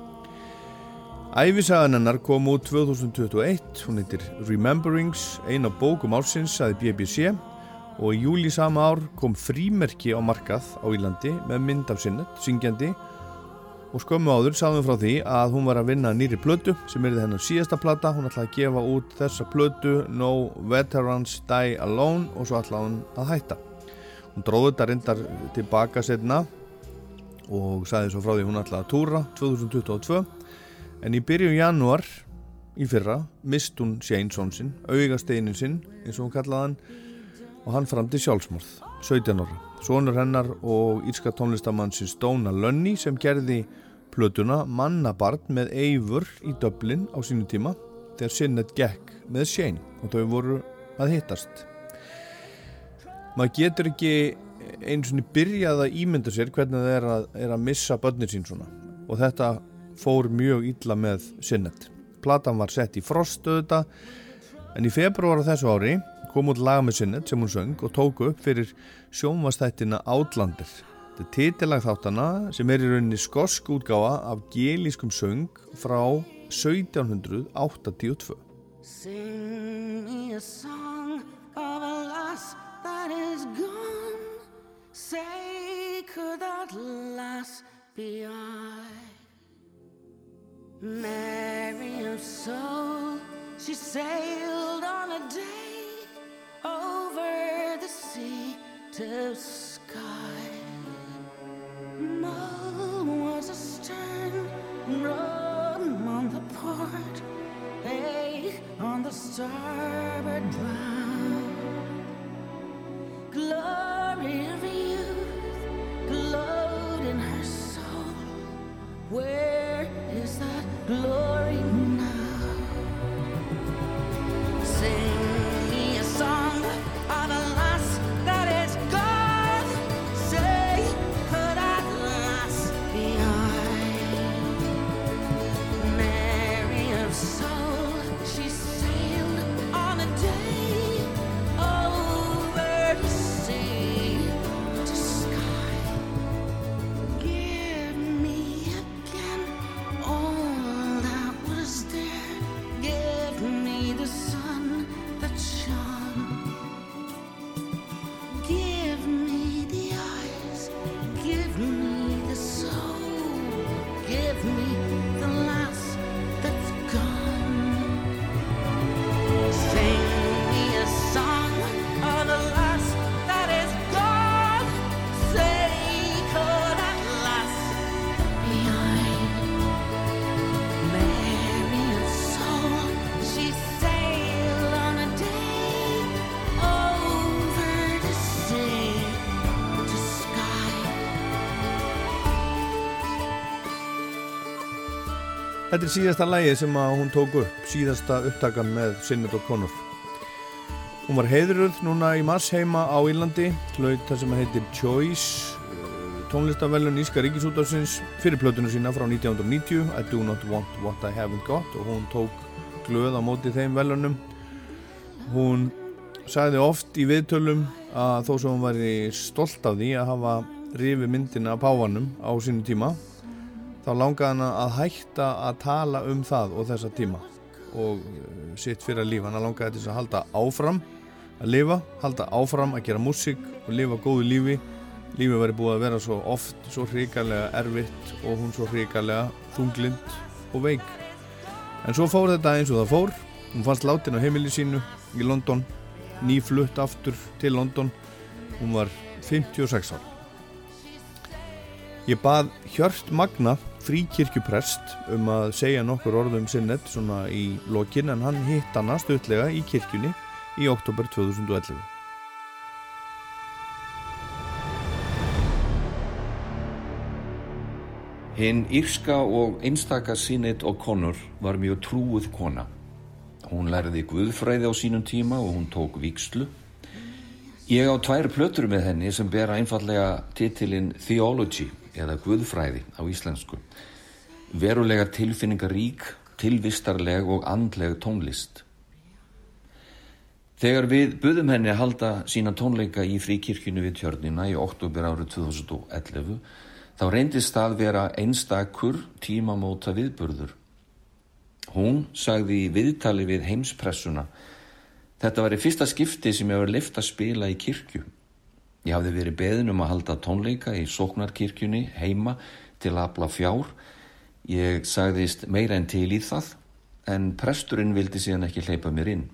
Æfisagan hennar kom út 2021, hún heitir Rememberings, ein af bókum ársins að BBC og í júli sama ár kom frímerki á markað á Ílandi með mynd af sinnet, syngjandi og skömmu áður sáðum frá því að hún var að vinna nýri plötu sem er hennar síðasta plata, hún ætlaði að gefa út þessa plötu No Veterans Die Alone og svo ætlaði hún að hætta. Hún dróði þetta reyndar tilbaka setna og sagði svo frá því hún ætlaði að túra 2022 en í byrjun janúar í fyrra mist hún Shane sinn, augasteinin sinn eins og hún kallaði hann og hann fram til sjálfsmorð 17 ára. Sónur hennar og írska tónlistamannsins Dóna Lönni sem gerði plötuna Mannabart með Eivur í Dublin á sínu tíma þegar Sinnet gekk með Shane og þau voru að hittast. Maður getur ekki eins og byrjað að ímynda sér hvernig það er að, er að missa börnir sín svona og þetta fór mjög illa með Sinnet. Platan var sett í frostöðu þetta en í februar á þessu ári kom út lag með Sinnet sem hún söng og tóku upp fyrir sjónvastættina Outlander. Þetta er titilag þáttana sem er í rauninni skosk útgáfa af gelískum söng frá 1782. Sing me a song of a lass that is gone. Say, could that lass be I? Mary of soul, she sailed on a day over the sea to sky. Mull was a stern, rum on the port, hey, on the starboard bow. Glory, of views, glory. Þetta er síðasta lægið sem hún tók upp, síðasta upptakan með Sinnett og Conor. Hún var heiðruð núna í mars heima á Írlandi, hlaut það sem heitir Choice, eh, tónlistavellun Íska Ríkisútarsins fyrir plötunum sína frá 1990, I Do Not Want What I Haven't Got og hún tók glöð á móti þeim velunum. Hún sagði oft í viðtölum að þó sem hún væri stolt af því að hafa rifi myndina af páfanum á sínu tíma þá langaði hann að hætta að tala um það og þessa tíma og uh, sitt fyrir að lífa hann langaði til að halda áfram að lifa, halda áfram að gera músík og lifa góðu lífi. Lífi væri búið að vera svo oft svo hrigalega erfitt og hún svo hrigalega þunglind og veik. En svo fór þetta eins og það fór. Hún fannst látin á heimili sínu í London nýflutt aftur til London. Hún var 56 ár. Ég bað Hjört Magna fríkirkjuprest um að segja nokkur orðum sinnet svona í lokin en hann hitt hana stutlega í kirkjunni í oktober 2011. Hinn írska og einstaka Sinead O'Connor var mjög trúuð kona. Hún lærði guðfræði á sínum tíma og hún tók vikslu. Ég á tvær plötur með henni sem bera einfallega titilinn Theology eða guðfræði á íslensku. Verulega tilfinningarík, tilvistarleg og andleg tónlist. Þegar við buðum henni að halda sína tónleika í fríkirkjunu við tjörnina í oktober árið 2011 þá reyndist það vera einstakur tímamóta viðburður. Hún sagði í viðtali við heimspressuna Þetta var í fyrsta skipti sem ég var lift að spila í kirkju. Ég hafði verið beðin um að halda tónleika í sóknarkirkjunni heima til afla fjár. Ég sagðist meira en til í það en presturinn vildi síðan ekki hleypa mér inn.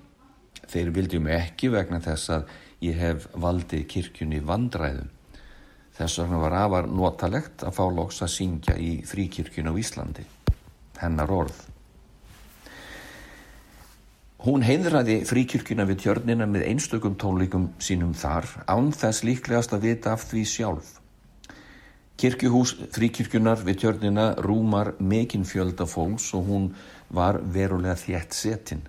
Þeir vildi mig ekki vegna þess að ég hef valdið kirkjunni vandræðum. Þess vegna var afar notalegt að fá loks að syngja í fríkirkjun á Íslandi. Hennar orð. Hún heiðraði fríkirkjuna við tjörnina með einstökum tónleikum sínum þar án þess líklegast að vita af því sjálf. Kirkjuhús fríkirkjunar við tjörnina rúmar mikinn fjölda fólks og hún var verulega þjætt setin.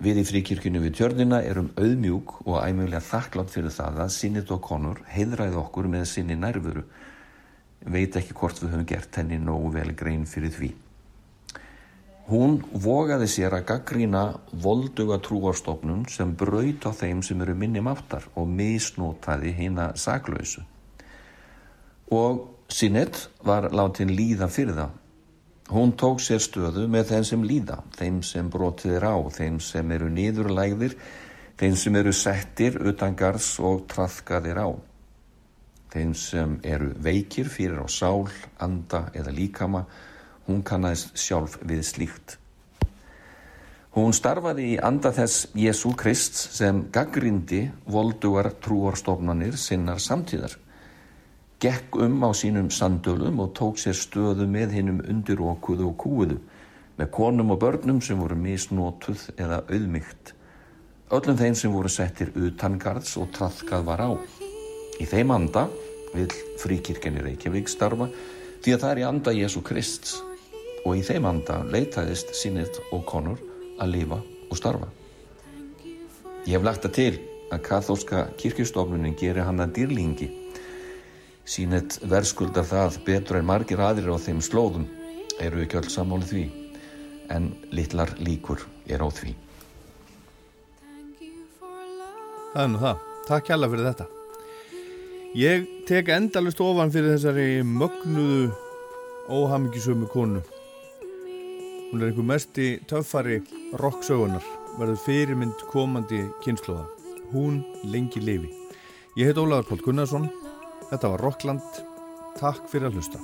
Við í fríkirkjunu við tjörnina erum auðmjúk og æmjöglega þakklátt fyrir það að Sinnit og Conor heiðraði okkur með sinni nærvöru. Veit ekki hvort við höfum gert henni nógu vel grein fyrir því. Hún vogaði sér að gaggrína volduga trúarstofnun sem braut á þeim sem eru minni máttar og misnótaði hina saklausu. Og Sinett var látin líða fyrir það. Hún tók sér stöðu með þeim sem líða, þeim sem brotið er á, þeim sem eru niðurlægðir, þeim sem eru settir utangars og trafkaðir á. Þeim sem eru veikir fyrir á sál, anda eða líkama, Hún kannast sjálf við slíkt. Hún starfaði í anda þess Jésu Krist sem gaggrindi voldugar trúarstofnanir sinnar samtíðar. Gekk um á sínum sandölum og tók sér stöðu með hinnum undirókuðu og kúuðu með konum og börnum sem voru misnótuð eða auðmygt. Öllum þeim sem voru settir utangards og trafkað var á. Í þeim anda vil fríkirkeni Reykjavík starfa því að það er í anda Jésu Krist og í þeim anda leitaðist Sinnit og Conor að lifa og starfa. Ég hef lagt það til að kathólska kirkjustofnunin gerir hann að dýrlingi. Sinnit verðskuldar það betur en margir aðrir á þeim slóðum eru ekki öll sammáli því en litlar líkur er á því. Það er nú það. Takk hjalla fyrir þetta. Ég tek endalust ofan fyrir þessari mögnuðu óhamingisömu konu Hún er einhver mesti töffari rocksögunar, verður fyrirmynd komandi kynnslóða. Hún lengi lifi. Ég heit Ólaður Pól Gunnarsson, þetta var Rockland, takk fyrir að hlusta.